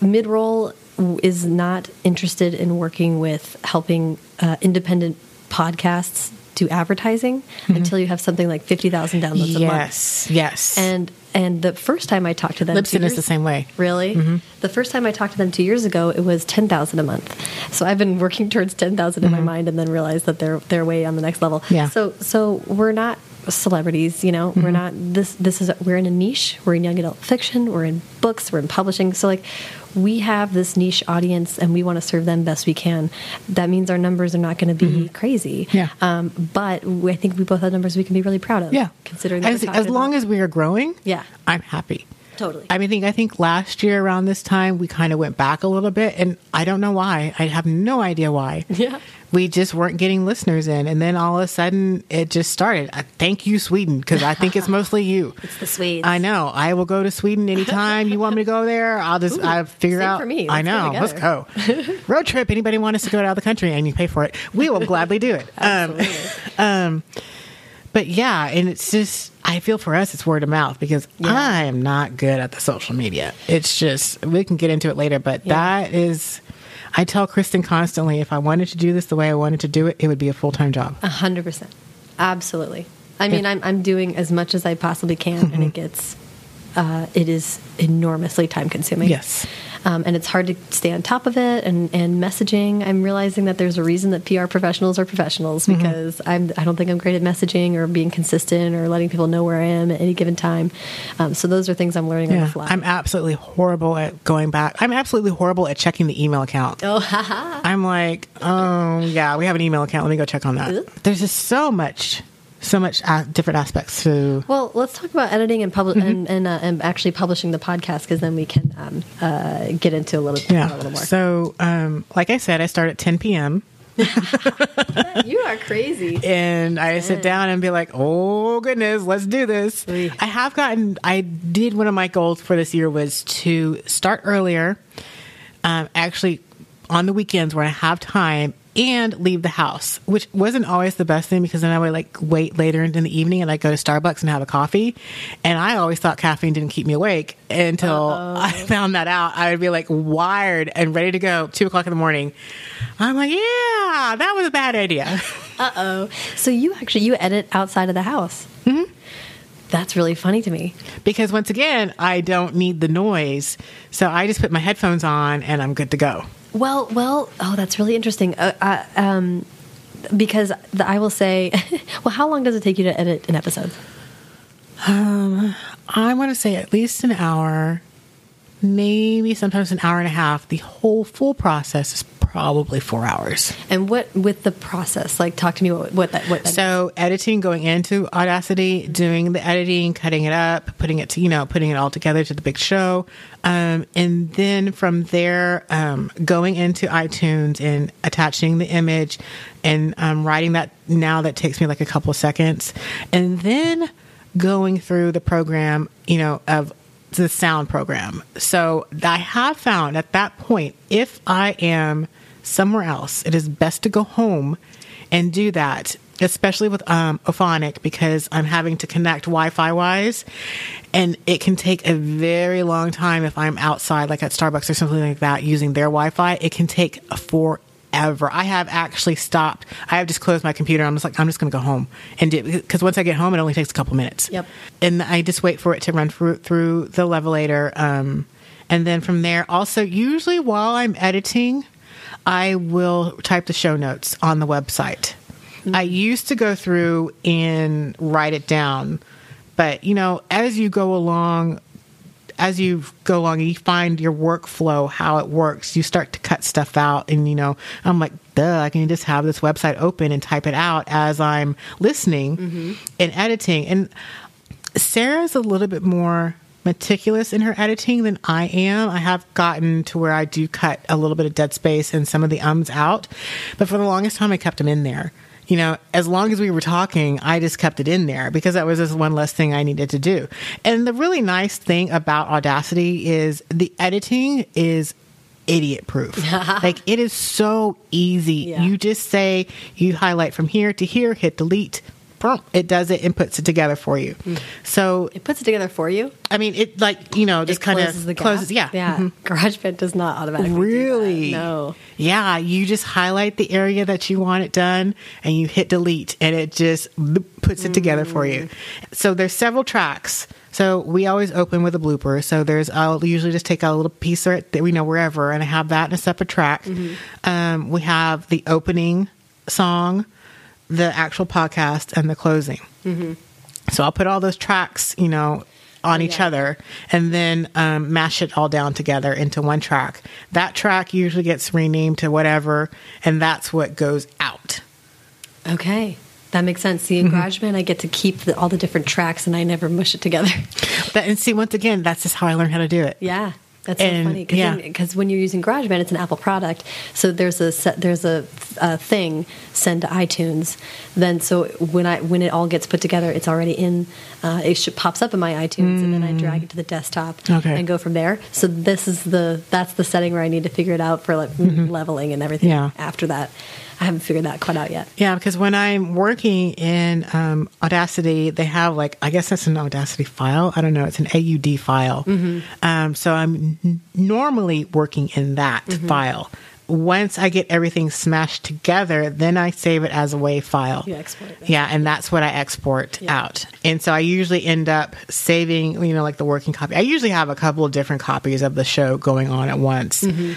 midroll is not interested in working with helping uh, independent podcasts do advertising hmm. until you have something like 50,000 downloads a month. yes. Yes. And and the first time I talked to them, Libsyn too is the same way. Really, mm-hmm. the first time I talked to them two years ago, it was ten thousand a month. So I've been working towards ten in my mm-hmm. mind, and then realized that they're they're way on the next level. Yeah. So so we're not celebrities, you know. We're not this. This is we're in a niche. We're in young adult fiction. We're in books. We're in publishing. So like. We have this niche audience, and we want to serve them best we can. That means our numbers are not going to be crazy. Yeah. Um, but we, I think we both have numbers we can be really proud of. yeah. Considering that as, as long about- as we are growing, Yeah. I'm happy. Totally. I mean, think I think last year around this time we kind of went back a little bit, and I don't know why. I have no idea why. Yeah. We just weren't getting listeners in, and then all of a sudden it just started. I thank you, Sweden, because I think it's mostly you. It's the Swedes. I know. I will go to Sweden anytime you want me to go there. I'll just Ooh, I figure out. for me. I Let's go know. Let's go. Road trip. Anybody want us to go out of the country and you pay for it? We will gladly do it. Um, um, but yeah, and it's just I feel for us it's word of mouth because Yeah. I am not good at the social media. It's just we can get into it later, but Yeah. that is. I tell Kristin constantly if I wanted to do this the way I wanted to do it, it would be a full time job. A hundred percent, absolutely. I mean, I'm I'm doing as much as I possibly can, Mm-hmm. and it gets, uh, it is enormously time consuming. Yes. Um, and it's hard to stay on top of it. And and messaging, I'm realizing that there's a reason that PR professionals are professionals Mm-hmm. because I'm I don't think I'm great at messaging or being consistent or letting people know where I am at any given time. Um, so those are things I'm learning on the fly. I'm absolutely horrible at going back. I'm absolutely horrible at checking the email account. oh, haha. I'm like, oh yeah, we have an email account. Let me go check on that. There's just so much, so much uh, different aspects to. Well, let's talk about editing and public Mm-hmm. and and, uh, and actually publishing the podcast because then we can um, uh, get into a little, a little more. So, um, like I said, I start at 10 p.m. you are crazy. and I sit down and be like, "Oh goodness, let's do this." I have gotten. I did one of my goals for this year was to start earlier, um, actually on the weekends where I have time, and leave the house, which wasn't always the best thing because then I would like wait later in the evening and I go to Starbucks and have a coffee, and I always thought caffeine didn't keep me awake until I found that out. I would be like wired and ready to go two o'clock in the morning. I'm like, yeah, that was a bad idea. Uh oh. So you actually you edit outside of the house. Mm-hmm. That's really funny to me. because once again, I don't need the noise. So I just put my headphones on and I'm good to go. Well, well. Oh, that's really interesting. Uh, uh, um, because the, I will say, well, how long does it take you to edit an episode? I want to say at least an hour, maybe sometimes an hour and a half. The whole full process is probably four hours. And what with the process? Like, talk to me what what that what. That So editing, going into Audacity, doing the editing, cutting it up, putting it to you know, putting it all together to the big show, um, and then from there, um, going into iTunes and attaching the image and um, writing that. Now that takes me like a couple seconds, and then going through the program, you know, of the sound program. So I have found at that point, if I am somewhere else, it is best to go home and do that, especially with um, Auphonic, because I'm having to connect Wi Fi wise. And it can take a very long time if I'm outside, like at Starbucks or something like that, using their Wi Fi. It can take forever. I have actually stopped. I have just closed my computer. I'm just like, I'm just going to go home and do because once I get home, it only takes a couple minutes. Yep. And I just wait for it to run through through the levelator. Um, and then from there, also usually while I'm editing, I will type the show notes on the website. I mm-hmm. used to go through and write it down, but you know, as you go along, as you go along you find your workflow, how it works, you start to cut stuff out. And, you know, I'm like, duh, I can just have this website open and type it out as I'm listening mm-hmm. and editing. And Sarah's a little bit more meticulous in her editing than I am. I have gotten to where I do cut a little bit of dead space and some of the ums out, but for the longest time I kept them in there. You know, as long as we were talking, I just kept it in there because that was just one less thing I needed to do. And the really nice thing about Audacity is the editing is idiot proof. like it is so easy. Yeah. You just say you highlight from here to here, hit delete, it does it and puts it together for you. So it puts it together for you. I mean, it like you know just it kind closes of the gap. closes. Yeah, yeah. Mhm. GarageBand does not automatically. do that. Really? No. Yeah, you just highlight the area that you want it done, and you hit delete, and it just puts it together for Mm. you. So there's several tracks. So we always open with a blooper. So there's I'll usually just take out a little piece of it that we know wherever, and I have that in a separate track. Mm-hmm. Um, we have the opening song, the actual podcast, and the closing. So I'll put all those tracks, you know, on each Yeah. other and then um, mash it all down together into one track. That track usually gets renamed to whatever, and that's what goes out. Okay. That makes sense. See, Mm-hmm. in GarageBand, I get to keep the, all the different tracks, and I never mush it together. That, and see, once again, that's just how I learned how to do it. Yeah, that's so funny. Cause yeah. because when you're using GarageBand, it's an Apple product, so there's a set, there's a, a thing send to iTunes. Then so when I when it all gets put together, it's already in. Uh, it should, pops up in my iTunes, and then I drag it to the desktop Mm. Okay. and go from there. So this is the that's the setting where I need to figure it out for like leveling and everything. Mm-hmm. Yeah. After that, I haven't figured that quite out yet. Yeah, because when I'm working in um, Audacity, they have like I guess that's an Audacity file. I don't know. It's an AUD file. Um, so I'm n- normally working in that file. Once I get everything smashed together, then I save it as a WAV file. You export it. Yeah, and that's what I export Yeah. out. And so I usually end up saving, you know, like the working copy. I usually have a couple of different copies of the show going on at once. Mm-hmm.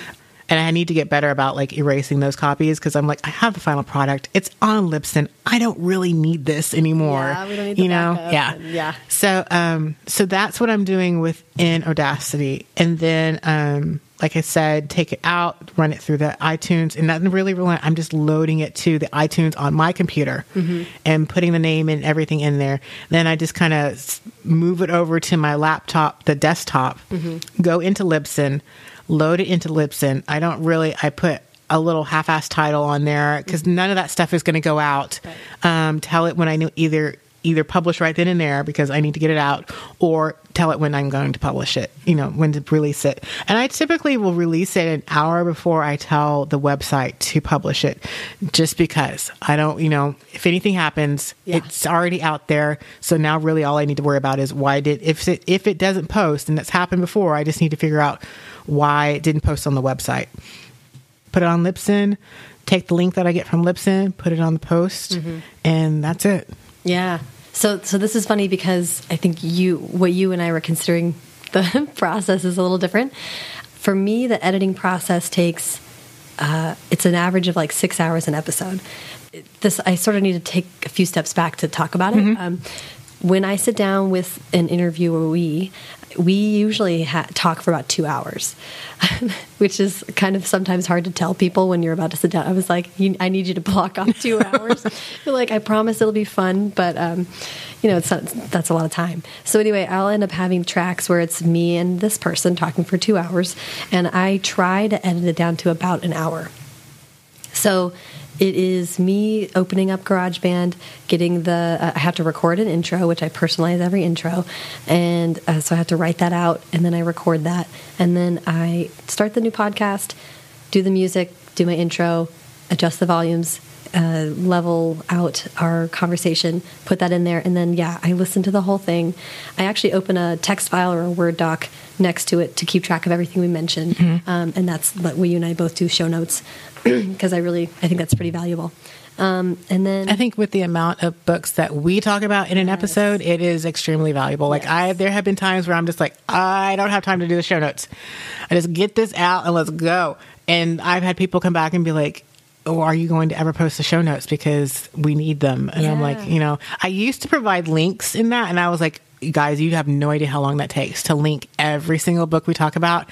And I need to get better about like erasing those copies because I'm like, I have the final product. It's on Libsyn. I don't really need this anymore. Yeah, we don't need the you know? backup Yeah. and- yeah. So um so that's what I'm doing within Audacity. And then um like I said, take it out, run it through the iTunes, and not really, really. I'm just loading it to the iTunes on my computer Mm-hmm. and putting the name and everything in there. Then I just kind of move it over to my laptop, the desktop, Mm-hmm. go into Libsyn, load it into Libsyn. I don't really. I put a little half-ass title on there because none of that stuff is going to go out. Um, tell it when I know either either publish right then and there because I need to get it out or tell it when I'm going to publish it, you know, when to release it. And I typically will release it an hour before I tell the website to publish it just because I don't, you know, if anything happens, Yeah. it's already out there. So now really all I need to worry about is why did if it if it doesn't post and that's happened before, I just need to figure out why it didn't post on the website. Put it on Libsyn, take the link that I get from Libsyn, put it on the post, and that's it. Yeah. So so this is funny because I think you what you and I were considering the process is a little different. For me, the editing process takes uh, it's an average of like six hours an episode. This I sort of need to take a few steps back to talk about it. Um, when I sit down with an interviewee, we usually ha- talk for about two hours, which is kind of sometimes hard to tell people when you're about to sit down. I was like, I need you to block off two hours. Like, I promise it'll be fun, but um, you know, it's not, that's a lot of time. So anyway, I'll end up having tracks where it's me and this person talking for two hours, and I try to edit it down to about an hour. So it is me opening up GarageBand, getting the. Uh, I have to record an intro, which I personalize every intro, and uh, so I have to write that out, and then I record that, and then I start the new podcast, do the music, do my intro, adjust the volumes. Uh, level out our conversation, put that in there, and then yeah, I listen to the whole thing. I actually open a text file or a Word doc next to it to keep track of everything we mentioned, um, and that's what we you and I both do show notes because I really I think that's pretty valuable. Um, and then I think with the amount of books that we talk about in an episode, it is extremely valuable. Like Yes. I, there have been times where I'm just like, I don't have time to do the show notes. I just get this out and let's go. And I've had people come back and be like, Oh, are you going to ever post the show notes because we need them? And I'm like, you know, I used to provide links in that, and I was like, guys, you have no idea how long that takes to link every single book we talk about.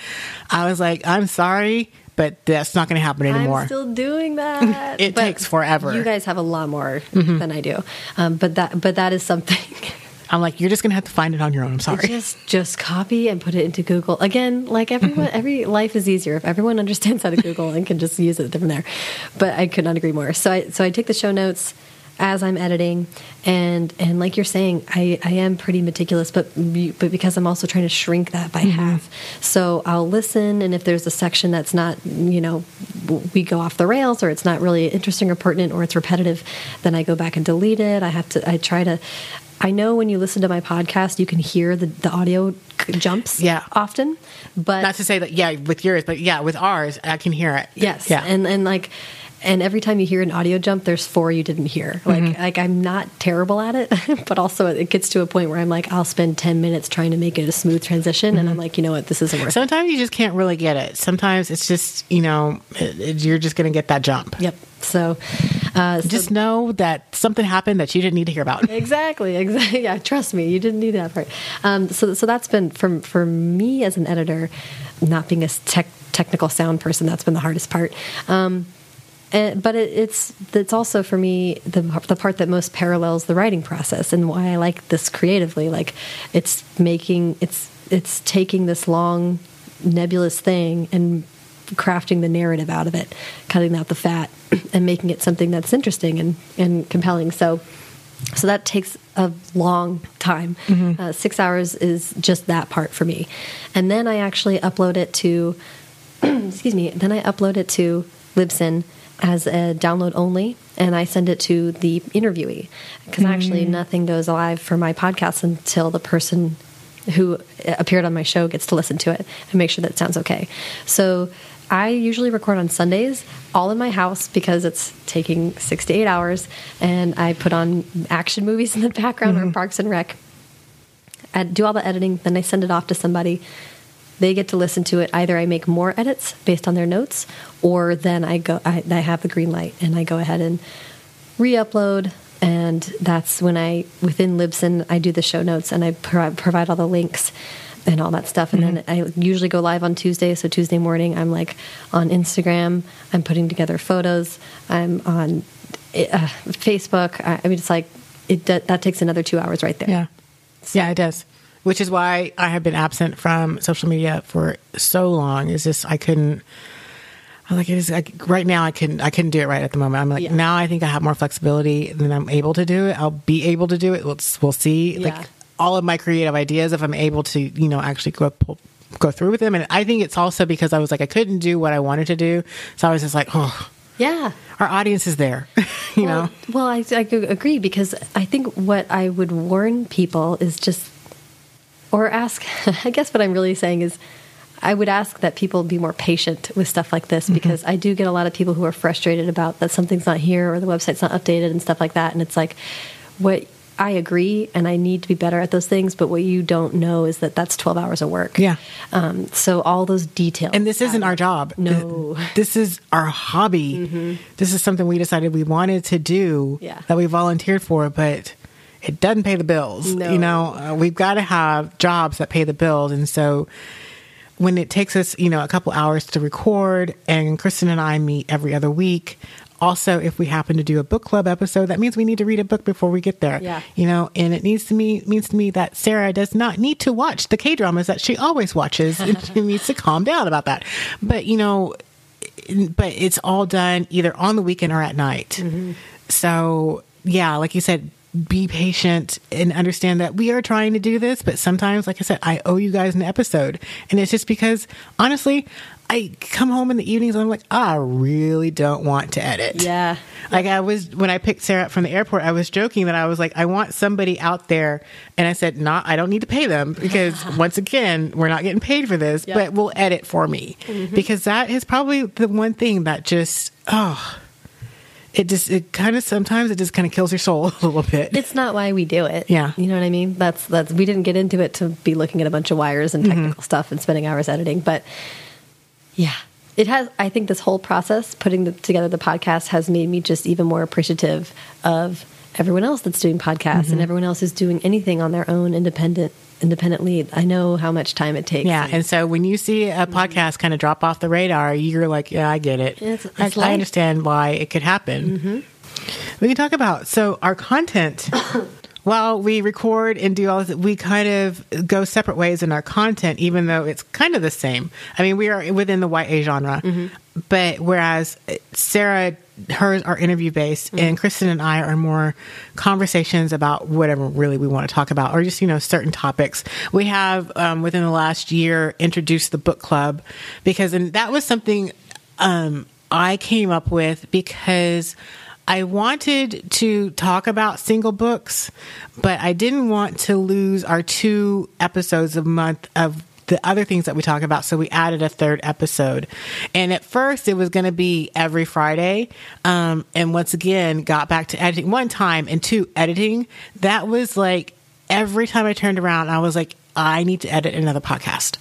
I was like, I'm sorry, but that's not going to happen anymore. I'm still doing that. It takes forever. You guys have a lot more than I do, um, but that but that is something. I'm like, you're just going to have to find it on your own. I'm sorry. Just just copy and put it into Google again. Like everyone, every life is easier if everyone understands how to Google and can just use it from there. But I could not agree more. So I so I take the show notes as I'm editing, and and like you're saying, I, I am pretty meticulous, but but because I'm also trying to shrink that by mm-hmm. half. So I'll listen, and if there's a section that's not you know we go off the rails or it's not really interesting or pertinent or it's repetitive, then I go back and delete it. I have to I try to. I know when you listen to my podcast, you can hear the, the audio jumps Yeah. often, but Not to say that, yeah, with yours, but yeah, with ours, I can hear it. Yes. Yeah. And and like and every time you hear an audio jump, there's four you didn't hear. Like Mm-hmm. like I'm not terrible at it, but also it gets to a point where I'm like, I'll spend ten minutes trying to make it a smooth transition, and I'm Mm-hmm. like, you know what, this isn't worth. Sometimes you just can't really get it. Sometimes it's just, you know, it, it- you're just going to get that jump. Yep. So, uh, so Just know that something happened that you didn't need to hear about. exactly, exactly. Yeah, trust me, you didn't need that part. Um, so, so that's been for for me as an editor, not being a tech, technical sound person. That's been the hardest part. Um, and, but it, it's it's also for me the the part that most parallels the writing process and why I like this creatively. Like it's making it's it's taking this long nebulous thing and crafting the narrative out of it, cutting out the fat, and making it something that's interesting and, and compelling. So, so that takes a long time. Uh, six hours is just that part for me, and then I actually upload it to, excuse me. Then I upload it to Libsyn as a download only, and I send it to the interviewee because actually mm. nothing goes live for my podcast until the person who uh, appeared on my show gets to listen to it and make sure that it sounds okay. So I usually record on Sundays, all in my house because it's taking six to eight hours, and I put on action movies in the background or mm-hmm. Parks and Rec. I do all the editing, then I send it off to somebody. They get to listen to it. Either I make more edits based on their notes, or then I go. I, I have the green light, and I go ahead and re-upload. And that's when I within Libsyn I do the show notes and I pro- provide all the links and all that stuff. And then I usually go live on Tuesday. So Tuesday morning I'm like on Instagram. I'm putting together photos. I'm on uh, Facebook. I, I mean, it's like it that that takes another two hours right there. Yeah. Yeah, it does. Which is why I have been absent from social media for so long. Is just I couldn't I'm like it is like right now I can I couldn't do it right at the moment. I'm like Yeah. now I think I have more flexibility than I'm able to do it. I'll be able to do it. Let's we'll see. Yeah. Like all of my creative ideas if I'm able to, you know, actually go pull, go through with them. And I think it's also because I was like I couldn't do what I wanted to do. So I was just like, oh, Yeah. our audience is there. you well, know. Well, I, I agree because I think what I would warn people is just, or ask, I guess what I'm really saying is, I would ask that people be more patient with stuff like this because I do get a lot of people who are frustrated about that something's not here or the website's not updated and stuff like that. And it's like, what I agree and I need to be better at those things, but what you don't know is that that's 12 hours of work. Yeah. Um, so all those details. And this isn't our job. No. This is our hobby. This is something we decided we wanted to do Yeah. that we volunteered for, but it doesn't pay the bills. No. You know, uh, we've got to have jobs that pay the bills. And so when it takes us, you know, a couple hours to record and Kristin and I meet every other week, also if we happen to do a book club episode, that means we need to read a book before we get there. Yeah. You know, and it needs to me means to me that Sarah does not need to watch the K dramas that she always watches and she needs to calm down about that. But you know, but it's all done either on the weekend or at night. So, yeah, like you said, be patient and understand that we are trying to do this, but sometimes, like I said, I owe you guys an episode. And it's just because, honestly, I come home in the evenings and I'm like, ah, I really don't want to edit. Yeah. Like I was when I picked Sarah up from the airport, I was joking that I was like, I want somebody out there, and I said, not, I don't need to pay them because once again, we're not getting paid for this, Yeah. but we'll edit for me mm-hmm. because that is probably the one thing that just oh, it just it kind of sometimes it just kind of kills your soul a little bit. It's not why we do it. Yeah. You know what I mean? That's that's we didn't get into it to be looking at a bunch of wires and mm-hmm. technical stuff and spending hours editing, but yeah. It has I think this whole process putting the, together the podcast has made me just even more appreciative of everyone else that's doing podcasts and mm-hmm. everyone else who's doing anything on their own independent independently. I know how much time it takes. yeah, and so when you see a mm-hmm. podcast kind of drop off the radar, you're like, "Yeah, I get it. It's- it's I. I understand why it could happen." Mm-hmm. We can talk about so our content. While we record and do all this, we kind of go separate ways in our content, even though it's kind of the same. I mean, we are within the YA genre, mm-hmm. but whereas Sarah, hers are interview based, and Kristin and I are more conversations about whatever really we want to talk about, or just you know certain topics. We have um, within the last year introduced the book club because, and that was something um, I came up with because I wanted to talk about single books, but I didn't want to lose our two episodes a month of the other things that we talk about. So we added a third episode. And at first it was going to be every Friday. Um, and once again, got back to editing one time and two editing. That was like every time I turned around, I was like, I need to edit another podcast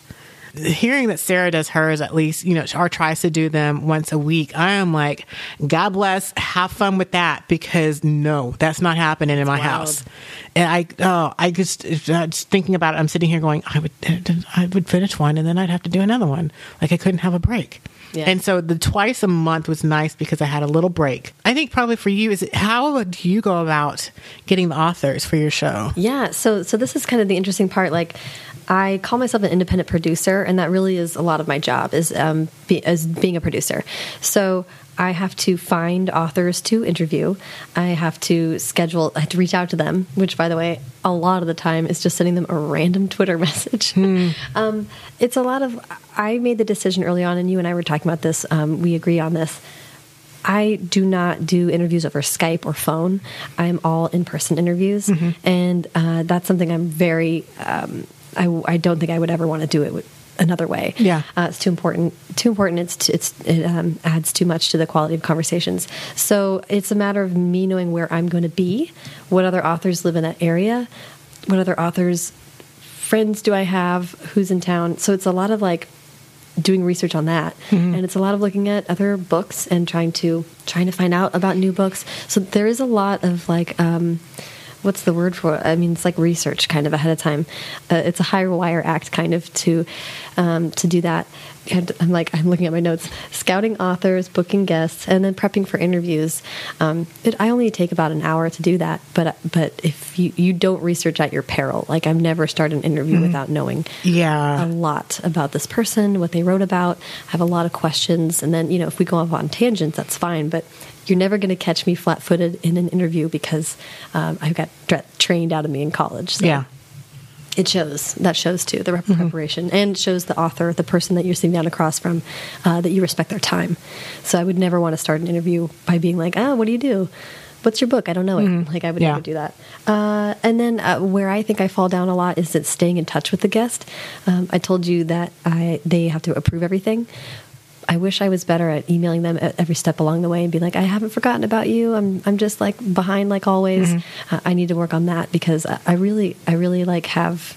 hearing that Sarah does hers at least, you know, or tries to do them once a week, I am like, God bless, have fun with that because no, that's not happening in my wild. house. And I, oh, I just, just thinking about it, I'm sitting here going, I would, I would finish one and then I'd have to do another one. Like I couldn't have a break. Yeah. And so the twice a month was nice because I had a little break. I think probably for you is how do you go about getting the authors for your show? Yeah, so so this is kind of the interesting part. Like, I call myself an independent producer, and that really is a lot of my job is um, be, as being a producer. So I have to find authors to interview. I have to schedule. I have to reach out to them, which, by the way, a lot of the time is just sending them a random Twitter message. Um, it's a lot of. I made the decision early on, and you and I were talking about this. Um, we agree on this. I do not do interviews over Skype or phone. I'm all in person interviews, and uh, that's something I'm very. Um, I, I don't think I would ever want to do it another way. Yeah. uh, it's too important. Too important. It's t- it's it um, adds too much to the quality of conversations. So it's a matter of me knowing where I'm going to be, what other authors live in that area, what other authors friends do I have, who's in town. So it's a lot of like doing research on that and it's a lot of looking at other books and trying to trying to find out about new books so there is a lot of like um what's the word for it? I mean, it's like research kind of ahead of time. Uh, it's a higher wire act kind of to um, to do that. And I'm like, I'm looking at my notes: scouting authors, booking guests, and then prepping for interviews. Um, it, I only take about an hour to do that, but but if you you don't research at your peril, like I've never started an interview without knowing Yeah. a lot about this person, what they wrote about. I have a lot of questions, and then you know if we go off on tangents, that's fine. But you're never going to catch me flat-footed in an interview because um, I got dra- trained out of me in college. So yeah. it shows. That shows too the rep- preparation, and shows the author, the person that you're sitting down across from, uh, that you respect their time. So I would never want to start an interview by being like, "Oh, what do you do?" What's your book? I don't know it. Like I would Yeah. never do that. Uh, and then uh, where I think I fall down a lot is that staying in touch with the guest. Um, I told you that I they have to approve everything. I wish I was better at emailing them at every step along the way and be like, I haven't forgotten about you. I'm I'm just like behind like always. Uh, I need to work on that because I, I really I really like have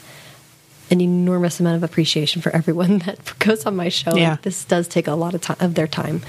an enormous amount of appreciation for everyone that goes on my show. Yeah. This does take a lot of time of their time.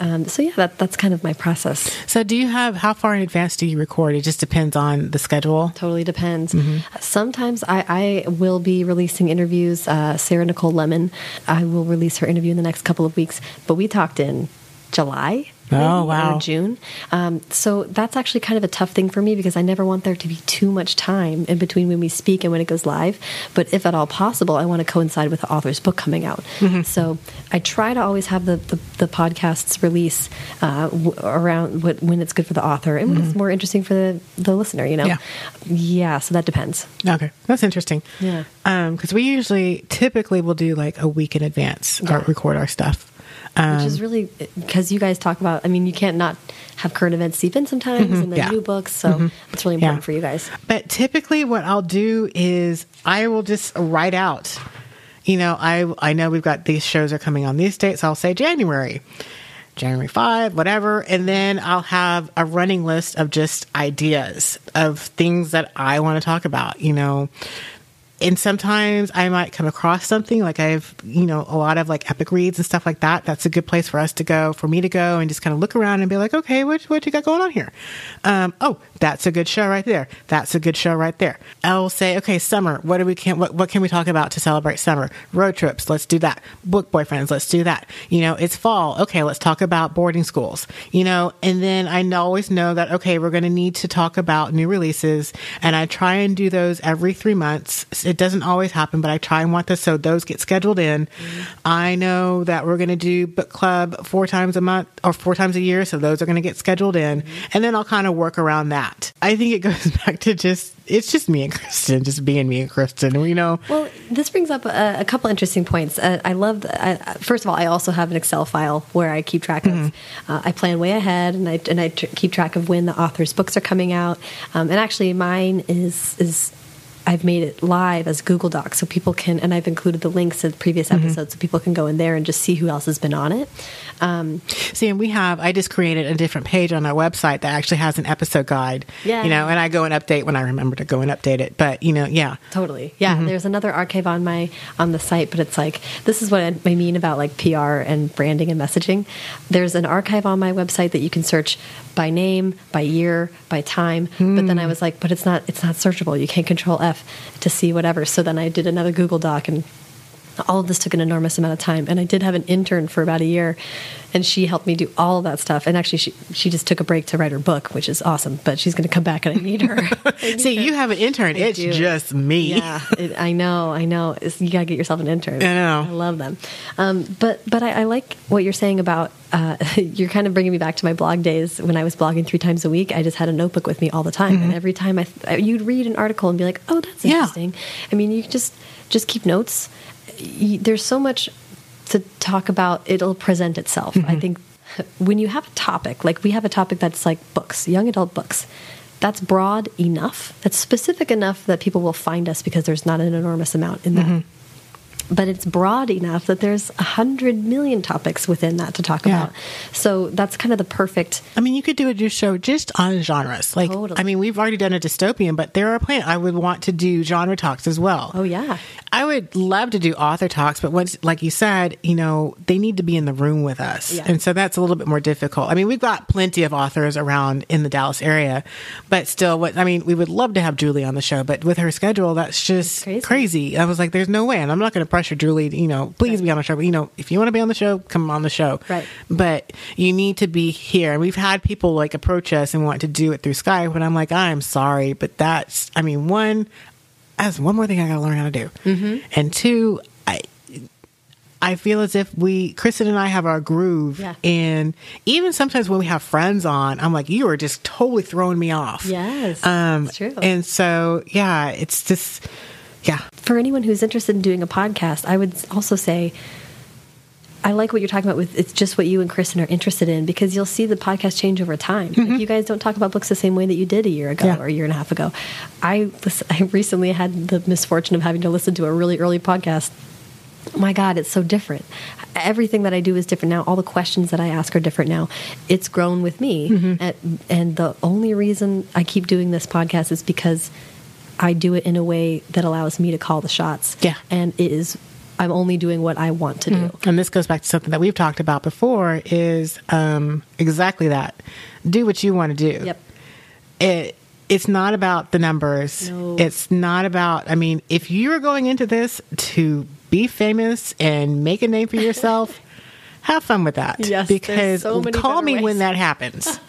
Um, so yeah, that that's kind of my process. So, do you have how far in advance do you record? It just depends on the schedule. Totally depends. Sometimes I, I will be releasing interviews. Uh, Sarah Nicole Lemon, I will release her interview in the next couple of weeks. But we talked in July. Oh, wow. June. Um, so that's actually kind of a tough thing for me because I never want there to be too much time in between when we speak and when it goes live. But if at all possible, I want to coincide with the author's book coming out. Mm-hmm. So I try to always have the, the, the podcasts release uh, w- around what, when it's good for the author and when it's more interesting for the, the listener, you know? Mm-hmm. Yeah. Yeah, so that depends. Okay, that's interesting. Yeah. because we usually typically will do like a week in advance or Yeah. record our stuff. Um, Which is really because you guys talk about. I mean, you can't not have current events seep in sometimes, and then Mm-hmm. Yeah. new books. So it's really important Yeah. for you guys. But typically, what I'll do is I will just write out. You know, I I know we've got these shows are coming on these dates. I'll say January, January five, whatever, and then I'll have a running list of just ideas of things that I want to talk about. You know. And sometimes I might come across something like I've, you know, a lot of like epic reads and stuff like that. That's a good place for us to go, for me to go and just kind of look around and be like, okay, what, what you got going on here? Um, oh, that's a good show right there. That's a good show right there. I'll say, okay, summer. What do we can what, what can we talk about to celebrate summer? Road trips. Let's do that. Book boyfriends. Let's do that. You know, it's fall. Okay, let's talk about boarding schools. You know, and then I always know that okay, we're going to need to talk about new releases, and I try and do those every three months. It doesn't always happen, but I try and want this so those get scheduled in. Mm-hmm. I know that we're going to do book club four times a month or four times a year, so those are going to get scheduled in, mm-hmm. and then I'll kind of work around that. I think it goes back to just it's just me and Kristin, just being me and Kristin. We know, Well, this brings up a, a couple interesting points. Uh, I love. The, I, I- first of all, I also have an Excel file where I keep track of. Uh, I plan way ahead, and I and I tr- keep track of when the author's books are coming out. Um, and actually, mine is is. I've made it live as Google Docs, so people can, and I've included the links to the previous episodes, so people can go in there and just see who else has been on it. Um, See, and we have, I just created a different page on our website that actually has an episode guide. Yeah. You know, and I go and update when I remember to go and update it. But, you know, yeah. Totally. Yeah, there's another archive on my on the site, but it's like this is what I mean about like PR and branding and messaging. There's an archive on my website that you can search by name, by year, by time. But then I was like, but it's not it's not searchable. You can't control F to see whatever. So then I did another Google Doc and all of this took an enormous amount of time and i did have an intern for about a year and she helped me do all of that stuff and actually she, she just took a break to write her book which is awesome but she's going to come back and i need her I need See, her. you have an intern. it's do. just me. Yeah, it, I know, I know. It's, you gotta get yourself an intern. I know. I love them. Um, but but I, I like what you're saying about. Uh, you're kind of bringing me back to my blog days when I was blogging three times a week. I just had a notebook with me all the time, and every time I, I you'd read an article and be like, "Oh, that's Mm-hmm. Yeah. interesting." I mean, you just just keep notes. There's so much to talk about. It'll present itself. Mm-hmm. I think when you have a topic, like we have a topic that's like books, young adult books, that's broad enough, that's specific enough that people will find us because there's not an enormous amount in that. But it's broad enough that there's a hundred million topics within that to talk Yeah. about. So that's kind of the perfect. I mean, you could do a new show just on genres. Like, Totally. I mean, we've already done a dystopian, but there are plenty. I would want to do genre talks as well. Oh yeah, I would love to do author talks, but once, like you said, you know, they need to be in the room with us. Yeah. And so that's a little bit more difficult. I mean, we've got plenty of authors around in the Dallas area, but still, what I mean, we would love to have Julie on the show, but with her schedule, that's just crazy. crazy. I was like, there's no way. And I'm not going to pressure Julie, you know, please be on the show. But, you know, if you want to be on the show, come on the show. Right. But you need to be here. And we've had people like approach us and want to do it through Skype, but I'm like, I'm sorry, but that's, I mean, one, that's one more thing I got to learn how to do. Mm-hmm. And two, I, I feel as if we, Kristin and I, have our groove. Yeah. And even sometimes when we have friends on, I'm like, you are just totally throwing me off. Yes, Um, true. And so, yeah, it's just, yeah. for anyone who's interested in doing a podcast, I would also say I like what you're talking about with it's just what you and Kristin are interested in because you'll see the podcast change over time. Like you guys don't talk about books the same way that you did a year ago Mm-hmm. Yeah. or a year and a half ago. I I recently had the misfortune of having to listen to a really early podcast. My God, it's so different. Everything that I do is different now. All the questions that I ask are different now. It's grown with me, Mm-hmm. and, and the only reason I keep doing this podcast is because I do it in a way that allows me to call the shots. Yeah. And it is, I'm only doing what I want to do. And this goes back to something that we've talked about before is um, exactly that. Do what you want to do. Yep. It it's not about the numbers. No. It's not about I mean, if you're going into this to be famous and make a name for yourself, have fun with that. Yes, because so call me when that happens.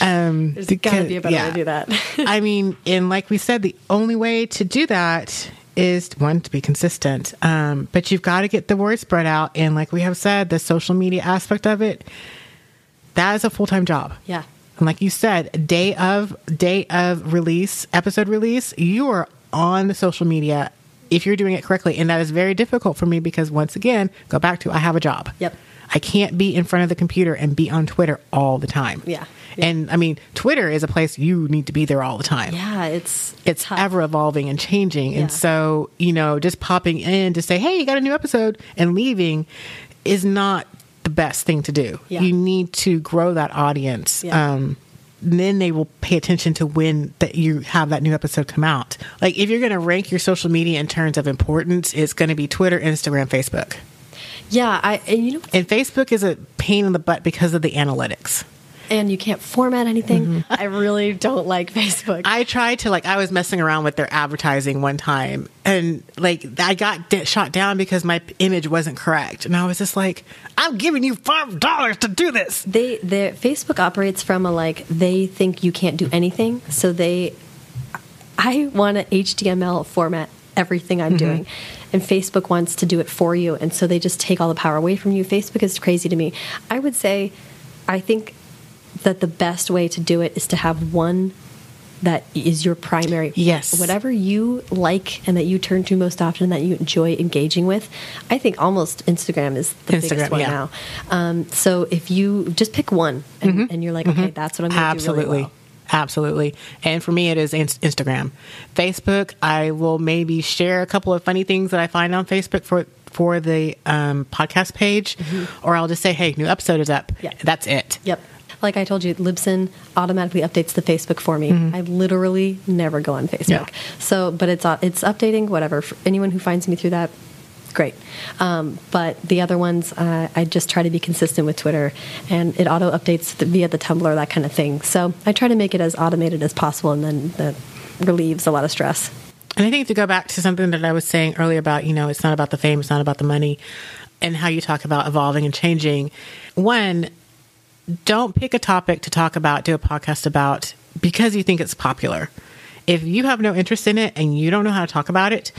Um, There's gotta be a better way to do that. I mean, and like we said, the only way to do that is one to be consistent. Um, but you've got to get the word spread out, and like we have said, the social media aspect of it, that is a full time job. Yeah. And like you said, day of day of release, episode release, you are on the social media if you're doing it correctly, and that is very difficult for me because once again, go back to I have a job. Yep. I can't be in front of the computer and be on Twitter all the time. Yeah. Yeah. And I mean, Twitter is a place you need to be there all the time. Yeah. It's, It's tough. ever evolving and changing. Yeah. And so, you know, just popping in to say, hey, you got a new episode and leaving is not the best thing to do. Yeah. You need to grow that audience. Um, then they will pay attention to when that you have that new episode come out. Like if you're going to rank your social media in terms of importance, it's going to be Twitter, Instagram, Facebook. Yeah. I, and you know, And Facebook is a pain in the butt because of the analytics. and you can't format anything. I really don't like Facebook. Mm-hmm. I tried to like I was messing around with their advertising one time and like I got d- shot down because my image wasn't correct and I was just like I'm giving you five dollars to do this. they the Facebook operates from a like they think you can't do anything, so they I want to HTML format everything I'm doing. And Facebook wants to do it for you, and so they just take all the power away from you. Facebook is crazy to me. I would say, I think that the best way to do it is to have one that is your primary. Yes. Whatever you like and that you turn to most often that you enjoy engaging with. I think almost Instagram is the biggest one yeah. now. Um, so if you just pick one and, and you're like, okay, that's what I'm going to do Mm-hmm. Absolutely. really well. Absolutely. And for me, it is Inst- Instagram. Facebook, I will maybe share a couple of funny things that I find on Facebook for for the um, podcast page, or I'll just say, hey, new episode is up. Mm-hmm. Yeah. That's it. Yep. Like I told you, Libsyn automatically updates the Facebook for me. I literally never go on Facebook. Mm-hmm. Yeah. So, but it's uh, it's updating. Whatever. For anyone who finds me through that, great. Um, but the other ones, uh, I just try to be consistent with Twitter, and it auto updates via the Tumblr, that kind of thing. So I try to make it as automated as possible, and then that relieves a lot of stress. And I think to go back to something that I was saying earlier about, you know, it's not about the fame, it's not about the money, and how you talk about evolving and changing. One, don't pick a topic to talk about, do a podcast about because you think it's popular. If you have no interest in it and you don't know how to talk about it,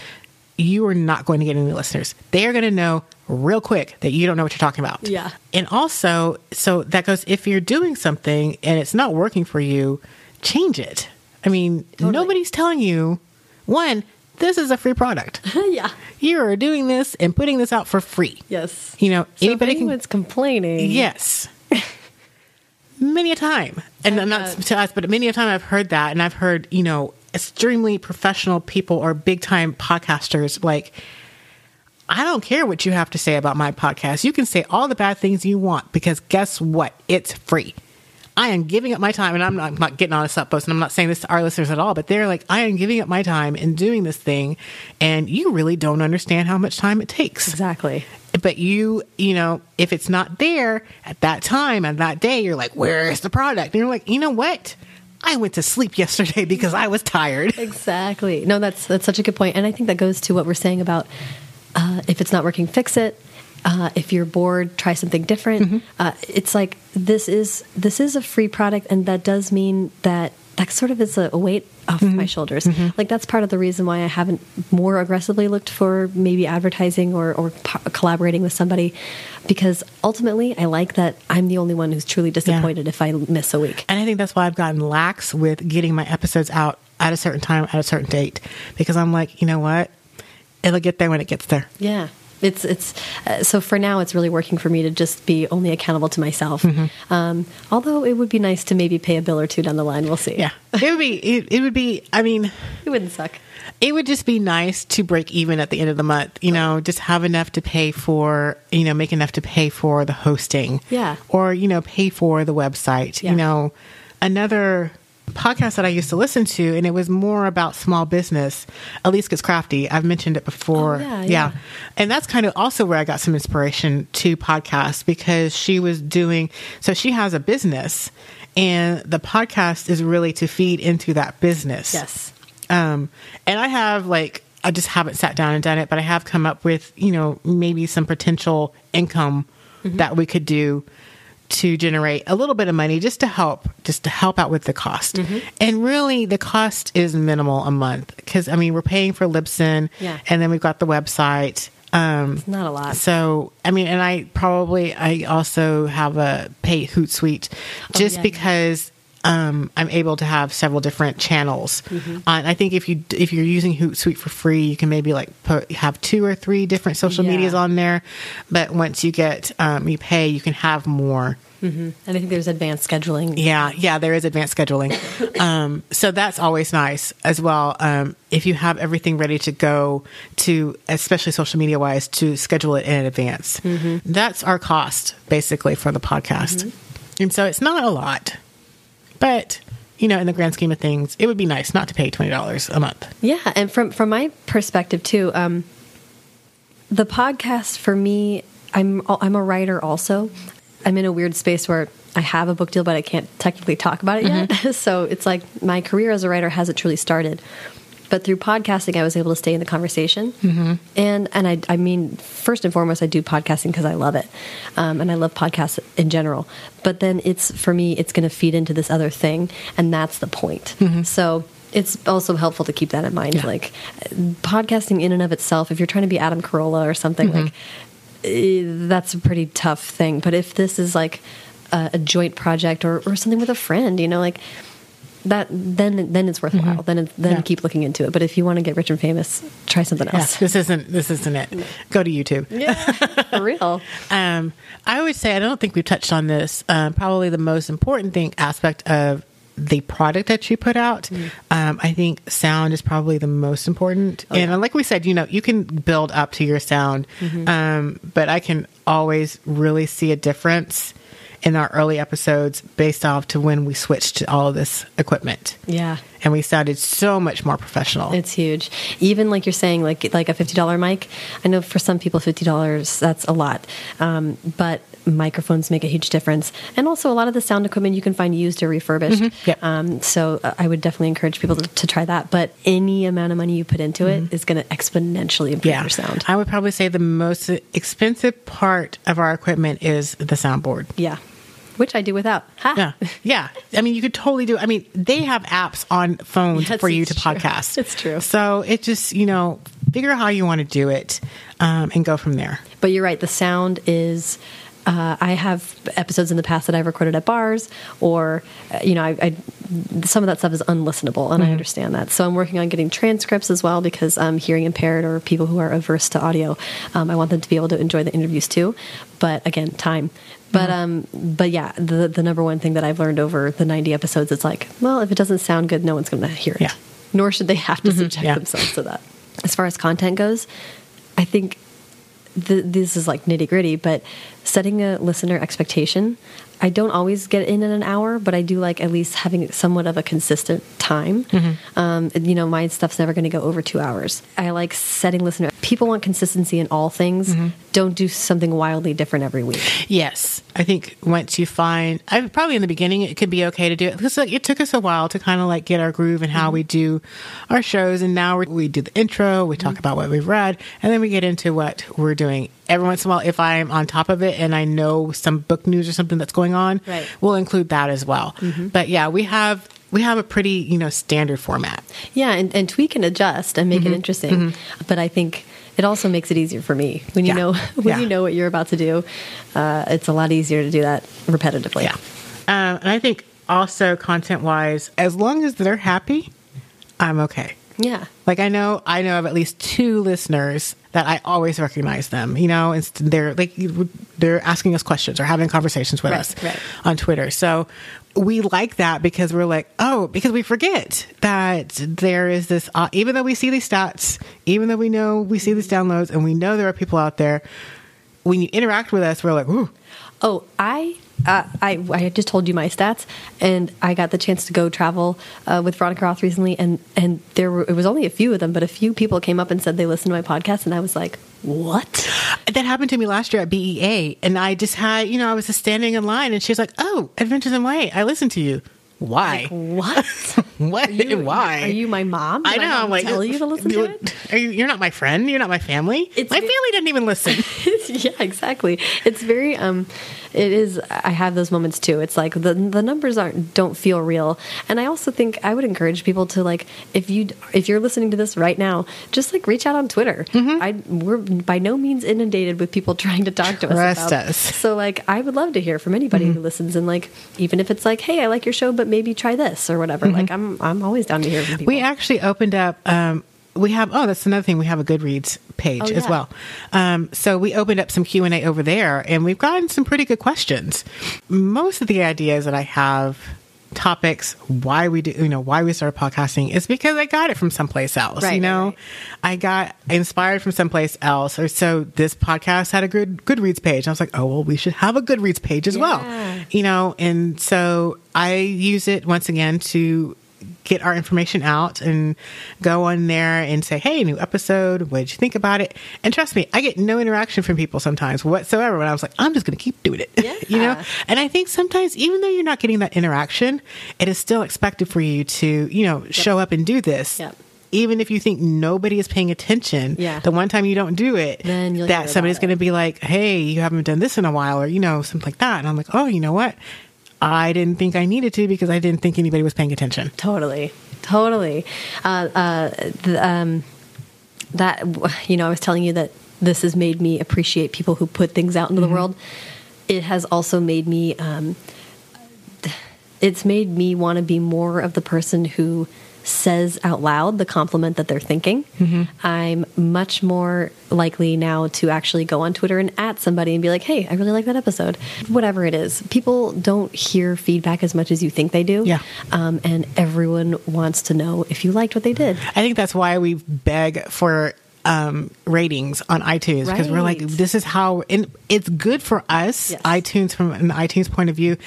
you are not going to get any listeners. They are going to know real quick that you don't know what you're talking about. Yeah. And also, so that goes if you're doing something and it's not working for you, change it. I mean, nobody's telling you, one, this is a free product. yeah. you are doing this and putting this out for free. Yes. You know, So anybody can. complaining. Yes. many a time. And not bet. to us, but many a time I've heard that. And I've heard, you know, extremely professional people or big time podcasters like, I don't care what you have to say about my podcast. You can say all the bad things you want because guess what? It's free. I am giving up my time, and I'm not, I'm not getting on a sub post, and I'm not saying this to our listeners at all, but they're like, I am giving up my time in doing this thing, and you really don't understand how much time it takes. Exactly. But you, you know, if it's not there at that time, at that day, you're like, where is the product? And you're like, you know what? I went to sleep yesterday because I was tired. Exactly. No, that's that's such a good point, and I think that goes to what we're saying about uh, if it's not working, fix it. Uh, if you're bored, try something different. Mm-hmm. Uh, it's like this is this is a free product, and that does mean that that sort of is a, a weight off Mm-hmm. my shoulders. Like that's part of the reason why I haven't more aggressively looked for maybe advertising or, or po- collaborating with somebody, because ultimately I like that I'm the only one who's truly disappointed if I miss a week. And I think that's why I've gotten lax with getting my episodes out at a certain time, at a certain date, because I'm like, you know what? It'll get there when it gets there. Yeah. It's it's uh, so for now it's really working for me to just be only accountable to myself. Mm-hmm. Um, although it would be nice to maybe pay a bill or two down the line. We'll see. Yeah. It would be, it, it would be, I mean, it wouldn't suck. it would just be nice to break even at the end of the month, you know, just have enough to pay for, you know, make enough to pay for the hosting. Yeah. Or, you know, pay for the website. Yeah. You know, another podcast that I used to listen to, and it was more about small business. Elise Gets Crafty. I've mentioned it before. Oh, yeah, yeah. And that's kind of also where I got some inspiration to podcast because she was doing, so she has a business and the podcast is really to feed into that business. Yes. Um, and I have like, I just haven't sat down and done it, but I have come up with, you know, maybe some potential income that we could do to generate a little bit of money just to help, just to help out with the cost. And really, the cost is minimal a month because I mean, we're paying for Libsyn, Yeah. and then we've got the website. Um, Not a lot. so, I mean, and I probably, I also have a pay Hootsuite just yeah. because um, I'm able to have several different channels. Mm-hmm. Uh, and I think if you if you're using Hootsuite for free, you can maybe like put have two or three different social Yeah. medias on there. But once you get um, you pay, you can have more. And I think there's advanced scheduling. Yeah, yeah, there is advanced scheduling. um, so that's always nice as well. Um, if you have everything ready to go to, especially social media wise, to schedule it in advance. That's our cost basically for the podcast. And so it's not a lot, but you know, in the grand scheme of things, it would be nice not to pay $20 a month. Yeah, and from from my perspective too, um, the podcast for me, I'm I'm a writer also. I'm in a weird space where I have a book deal, but I can't technically talk about it yet. so it's like my career as a writer hasn't truly started. But through podcasting, I was able to stay in the conversation, mm-hmm. and and I, I mean, first and foremost, I do podcasting because I love it, um, and I love podcasts in general. But then it's for me, it's going to feed into this other thing, and that's the point. So it's also helpful to keep that in mind. Like podcasting in and of itself, if you're trying to be Adam Carolla or something, like eh, that's a pretty tough thing. But if this is like a, a joint project or, or something with a friend, you know, like that, then then it's worthwhile. Then it, then Yeah. keep looking into it. But if you want to get rich and famous, try something Yeah, else. this isn't this isn't it. Go to YouTube. Yeah, for real. Um, I would say I don't think we've touched on this. Um, probably the most important thing aspect of the product that you put out. Um, I think sound is probably the most important. and like we said, you know, you can build up to your sound, um, but I can always really see a difference in our early episodes based off to when we switched to all of this equipment. Yeah. And we sounded so much more professional. It's huge. Even like you're saying, like like a fifty dollar mic. I know for some people, fifty dollars that's a lot, um, but microphones make a huge difference. And also, a lot of the sound equipment you can find used or refurbished. Yep. Um, so uh, I would definitely encourage people to, to try that. But any amount of money you put into it is going to exponentially improve yeah. your sound. I would probably say the most expensive part of our equipment is the soundboard. Yeah. Which I do without. Ha. Yeah. Yeah. I mean, you could totally do, I mean, they have apps on phones Yes, for you to true. podcast. It's true. So it just, you know, figure out how you want to do it um, and go from there. But you're right. The sound is. Uh, I have episodes in the past that I've recorded at bars, or uh, you know, I, I some of that stuff is unlistenable, and I understand that. So I'm working on getting transcripts as well because I'm hearing impaired or people who are averse to audio. Um, I want them to be able to enjoy the interviews too. But again, time. But um, but yeah, the the number one thing that I've learned over the 90 episodes, it's like, well, if it doesn't sound good, no one's going to hear it. Yeah. Nor should they have to subject yeah. themselves to that. As far as content goes, I think th- this is like nitty gritty, but setting a listener expectation. I don't always get in in an hour, but I do like at least having somewhat of a consistent time. Um, you know, my stuff's never going to go over two hours. I like setting listener. People want consistency in all things. Mm-hmm. Don't do something wildly different every week. Yes, I think once you find, I probably in the beginning it could be okay to do it because like it took us a while to kind of like get our groove and how mm-hmm. we do our shows, and now we do the intro, we talk mm-hmm. about what we've read, and then we get into what we're doing. Every once in a while, if I'm on top of it and I know some book news or something that's going on, Right. we'll include that as well. But yeah, we have we have a pretty you know standard format. Yeah, and, and tweak and adjust and Mm-hmm. make it interesting. But I think it also makes it easier for me when you Yeah. know when Yeah. you know what you're about to do. Uh, it's a lot easier to do that repetitively. Yeah. Um, and I think also content wise, as long as they're happy, I'm okay. yeah, Like I know, I know of at least two listeners that I always recognize them. You know, and they're like they're asking us questions or having conversations with Right, us right. on Twitter. So we like that because we're like, oh, because we forget that there is this. Uh, even though we see these stats, even though we know we see these downloads, and we know there are people out there. When you interact with us, we're like, ooh, Oh, I, uh, I, I just told you my stats, and I got the chance to go travel uh, with Veronica Roth recently, and and there were it was only a few of them, but a few people came up and said they listened to my podcast, and I was like, what? That happened to me last year at BEA, and I just had, you know, I was just standing in line, and she's like, "Oh, Adventures in YA, I listened to you. Why? What? what? You- Why? Are you my mom? Did I know. I'm like, tell you to listen to it. Are you, you're not my friend. You're not my family. It's my family didn't even listen. yeah, exactly. It's very um it is I have those moments too. It's like the the numbers aren't don't feel real. And I also think I would encourage people to like if you if you're listening to this right now, just like reach out on Twitter. Mm-hmm. I we're by no means inundated with people trying to talk to Trust us about. us. Mm-hmm. So like I would love to hear from anybody who listens and like even if it's like, "Hey, I like your show, but maybe try this" or whatever. Like I'm I'm always down to hear from people. Mm-hmm. we actually opened up. Um, we have. Oh, that's another thing. We have a Goodreads page Oh, as well. Um, so we opened up some Q and A over there, and we've gotten some pretty good questions. Most of the ideas that I have topics why we do you know why we started podcasting is because i got it from someplace else Right, you know right, i got inspired from someplace else or so this podcast had a good goodreads page i was like oh well we should have a goodreads page as Yeah. well you know and so i use it once again to get our information out and go on there and say hey new episode what did you think about it and trust me i get no interaction from people sometimes whatsoever when i was like i'm just going to keep doing it you know and i think sometimes even though you're not getting that interaction it is still expected for you to you know show up and do this Yep. even if you think nobody is paying attention, Yeah. the one time you don't do it, Then you'll that somebody's going to be like, "Hey, you haven't done this in a while," or you know, something like that. And I'm like, "Oh, you know what? I didn't think I needed to because I didn't think anybody was paying attention." Totally, totally. Uh, uh, the, um, that you know, I was telling you that this has made me appreciate people who put things out into the world. It has also made me. Um, it's made me want to be more of the person who says out loud the compliment that they're thinking. I'm much more likely now to actually go on Twitter and at somebody and be like, "Hey, I really like that episode." Whatever it is, people don't hear feedback as much as you think they do. Yeah. Um, and everyone wants to know if you liked what they did. I think that's why we beg for um, ratings on iTunes because we're like, this is how, and it's good for us, Yes. iTunes from an iTunes point of view.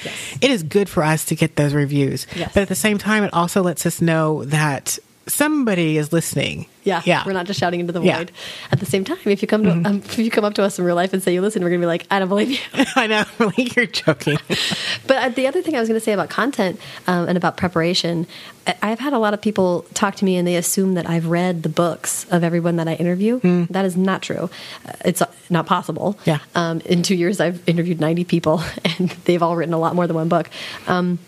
It is good for us to get those reviews, Yes. but at the same time, it also lets us know that somebody is listening. Yeah, yeah. We're not just shouting into the Yeah. void. At the same time, if you come to um, if you come up to us in real life and say you listen, we're gonna be like, I don't believe you. I know, like you're joking. But uh, the other thing I was going to say about content um, and about preparation, I- I've had a lot of people talk to me and they assume that I've read the books of everyone that I interview. That is not true. Uh, It's uh, not possible. Yeah. Um, in two years, I've interviewed 90 people and they've all written a lot more than one book. Um,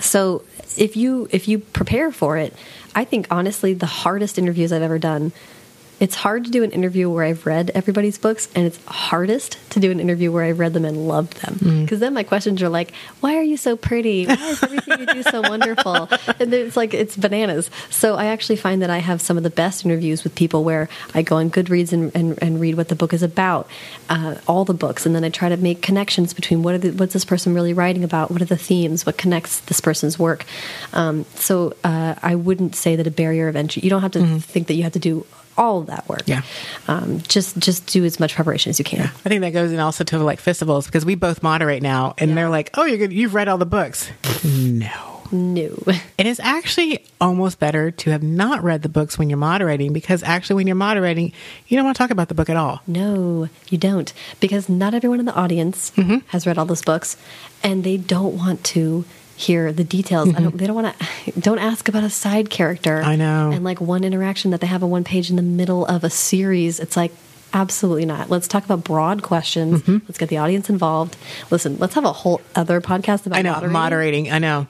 so if you if you prepare for it, I think honestly the hardest interviews I've ever done. It's hard to do an interview where I've read everybody's books, and it's hardest to do an interview where I've read them and loved them. Because then my questions are like, "Why are you so pretty? Why is everything you do so wonderful?" And then it's like it's bananas. So I actually find that I have some of the best interviews with people where I go on Goodreads and, and, and read what the book is about, uh, all the books, and then I try to make connections between what are the, what's this person really writing about, what are the themes, what connects this person's work. Um, so uh, I wouldn't say that a barrier of entry. You don't have to think that you have to do all of that work. Yeah. Um, just just do as much preparation as you can. I think that goes in also to like festivals because we both moderate now, and they're like, "Oh, you're good. You've read all the books." no. No. It is actually almost better to have not read the books when you're moderating because actually, when you're moderating, you don't want to talk about the book at all. No, you don't. Because not everyone in the audience Mm-hmm. has read all those books and they don't want to hear the details. I don't, they don't want to, don't ask about a side character. Mm-hmm. I know. And like one interaction that they have on one page in the middle of a series. It's like, absolutely not. Let's talk about broad questions. Mm-hmm. Let's get the audience involved. Listen, let's have a whole other podcast about I know moderating. I know.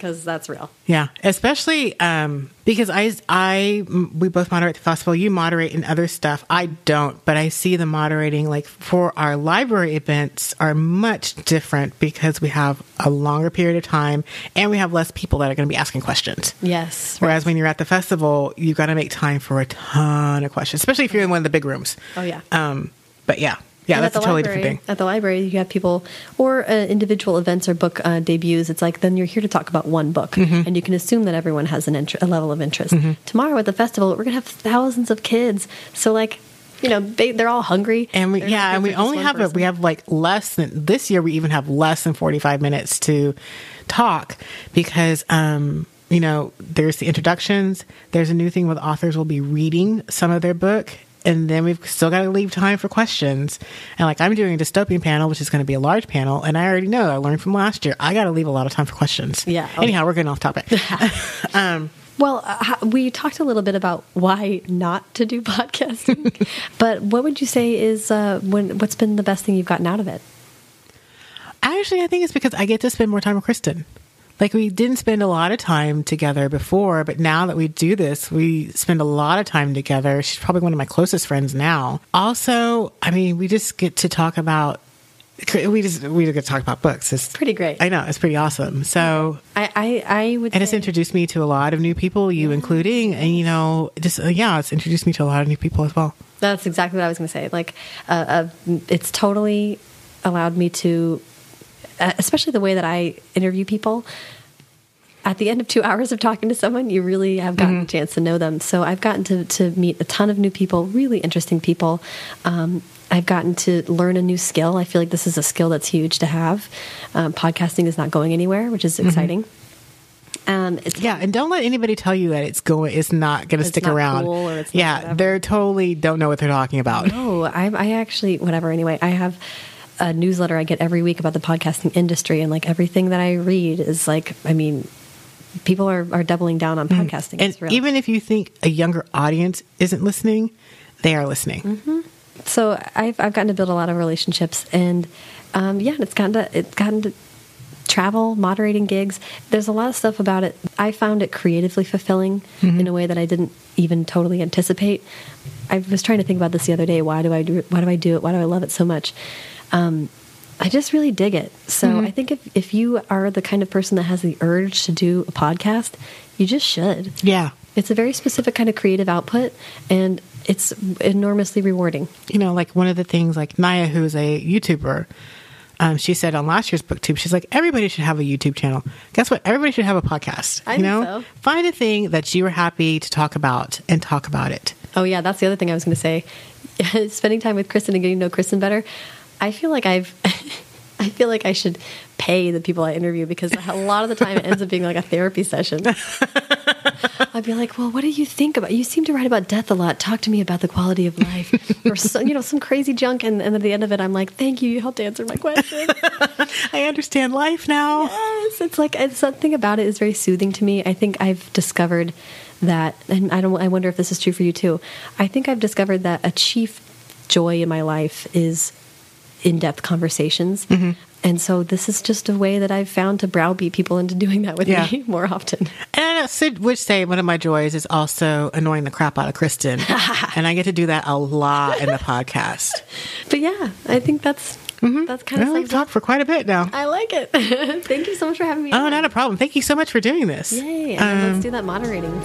Because that's real. Yeah, especially um, because I, I, we both moderate the festival. You moderate in other stuff. I don't, but I see the moderating like for our library events are much different because we have a longer period of time and we have less people that are going to be asking questions. Yes. Whereas when you're at the festival, you've got to make time for a ton of questions, especially if you're in one of the big rooms. Oh, yeah. Um, but yeah, yeah, that's a at the totally library, different thing. At the library, you have people or uh, individual events or book uh, debuts. It's like then you're here to talk about one book, Mm-hmm. and you can assume that everyone has an inter- a level of interest. Tomorrow at the festival, we're gonna have thousands of kids, so like, you know, they they're all hungry. And we, They're yeah, and we only have a, we have like less than this year. We even have less than forty five minutes to talk because um you know there's the introductions. There's a new thing with authors will be reading some of their book. And then we've still got to leave time for questions. And like I'm doing a dystopian panel, which is going to be a large panel. And I already know I learned from last year. I got to leave a lot of time for questions. Yeah. Oh, Anyhow, we're getting off topic. um, Well, uh, we talked a little bit about why not to do podcasting, but what would you say is uh, when what's been the best thing you've gotten out of it? Actually, I think it's because I get to spend more time with Kristin. Like we didn't spend a lot of time together before, but now that we do this, we spend a lot of time together. She's probably one of my closest friends now. Also, I mean, we just get to talk about we just we get to talk about books. It's Pretty great. I know it's pretty awesome. So I I, I would and it's introduced me to a lot of new people, you including, and you know, just uh, yeah, it's introduced me to a lot of new people as well. That's exactly what I was going to say. Like, uh, uh, it's totally allowed me to, uh, especially the way that I interview people. At the end of two hours of talking to someone, you really have gotten a chance to know them. So I've gotten to, to meet a ton of new people, really interesting people. Um, I've gotten to learn a new skill. I feel like this is a skill that's huge to have. Um, podcasting is not going anywhere, which is exciting. Um, it's Yeah, and don't let anybody tell you that it's going. It's not going to stick around. cool or it's not yeah, they're totally don't know what they're talking about. No, I, I actually, whatever. Anyway, I have a newsletter I get every week about the podcasting industry, and like everything that I read is like, I mean, people are, are doubling down on podcasting. And It's real. even if you think a younger audience isn't listening, they are listening. Mm-hmm. so I've I've gotten to build a lot of relationships, and um, yeah, it's gotten to it's gotten to travel, moderating gigs. There's a lot of stuff about it. I found it creatively fulfilling in a way that I didn't even totally anticipate. I was trying to think about this the other day. Why do I do? Why do I do it? Why do I love it so much? Um, I just really dig it. So I think if if you are the kind of person that has the urge to do a podcast, you just should. Yeah. It's a very specific kind of creative output, and it's enormously rewarding. You know, like one of the things, like Naya, who's a YouTuber, um, she said on last year's booktube, she's like, everybody should have a YouTube channel. Guess what? Everybody should have a podcast. I you know, so. find a thing that you are happy to talk about and talk about it. Oh yeah, that's the other thing I was going to say. Spending time with Kristin and getting to know Kristin better. I feel like I've, I feel like I should pay the people I interview because a lot of the time it ends up being like a therapy session. I'd be like, "Well, what do you think about? You seem to write about death a lot. Talk to me about the quality of life, or some, you know, some crazy junk." And, and at the end of it, I'm like, "Thank you, you helped answer my question." I understand life now. yes, it's like it's something about it is very soothing to me. I think I've discovered that, and I don't. I wonder if this is true for you too. I think I've discovered that a chief joy in my life is in-depth conversations, and so this is just a way that I've found to browbeat people into doing that with Yeah. me more often. And Sid would say one of my joys is also annoying the crap out of Kristin. and I get to do that a lot in the podcast. But yeah, I think that's that's kind Well, of we've talked for quite a bit now. I like it. Thank you so much for having me. Oh, on. not a problem. Thank you so much for doing this. Yay! Um, let's do that moderating.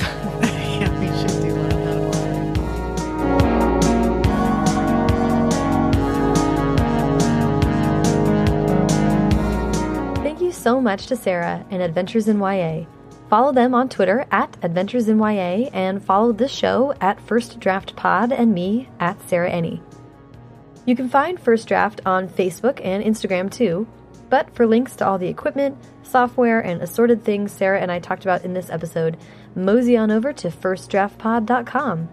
So much to Sara and Adventures in YA. Follow them on Twitter at Adventures in YA and follow this show at First Draft Pod and me at Sarah Enni. You can find First Draft on Facebook and Instagram too, but for links to all the equipment, software, and assorted things Sara and I talked about in this episode, mosey on over to firstdraftpod.com.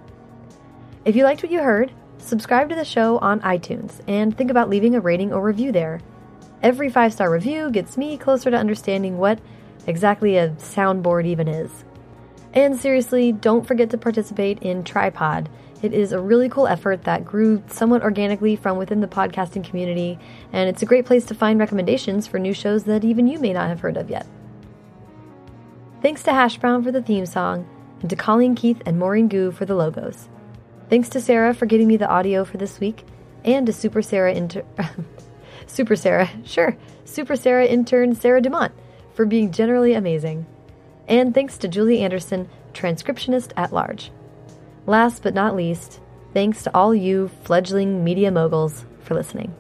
If you liked what you heard, subscribe to the show on iTunes and think about leaving a rating or review there. Every five star review gets me closer to understanding what exactly a soundboard even is. And seriously, don't forget to participate in TryPod. It is a really cool effort that grew somewhat organically from within the podcasting community, and it's a great place to find recommendations for new shows that even you may not have heard of yet. Thanks to Hash Brown for the theme song, and to Colleen Keith and Maureen Gu for the logos. Thanks to Sara for getting me the audio for this week, and to Super Sarah inter- Super Sarah, sure, Super Sarah intern Sarah Dumont for being generally amazing. And thanks to Julie Anderson, transcriptionist at large. Last but not least, thanks to all you fledgling media moguls for listening.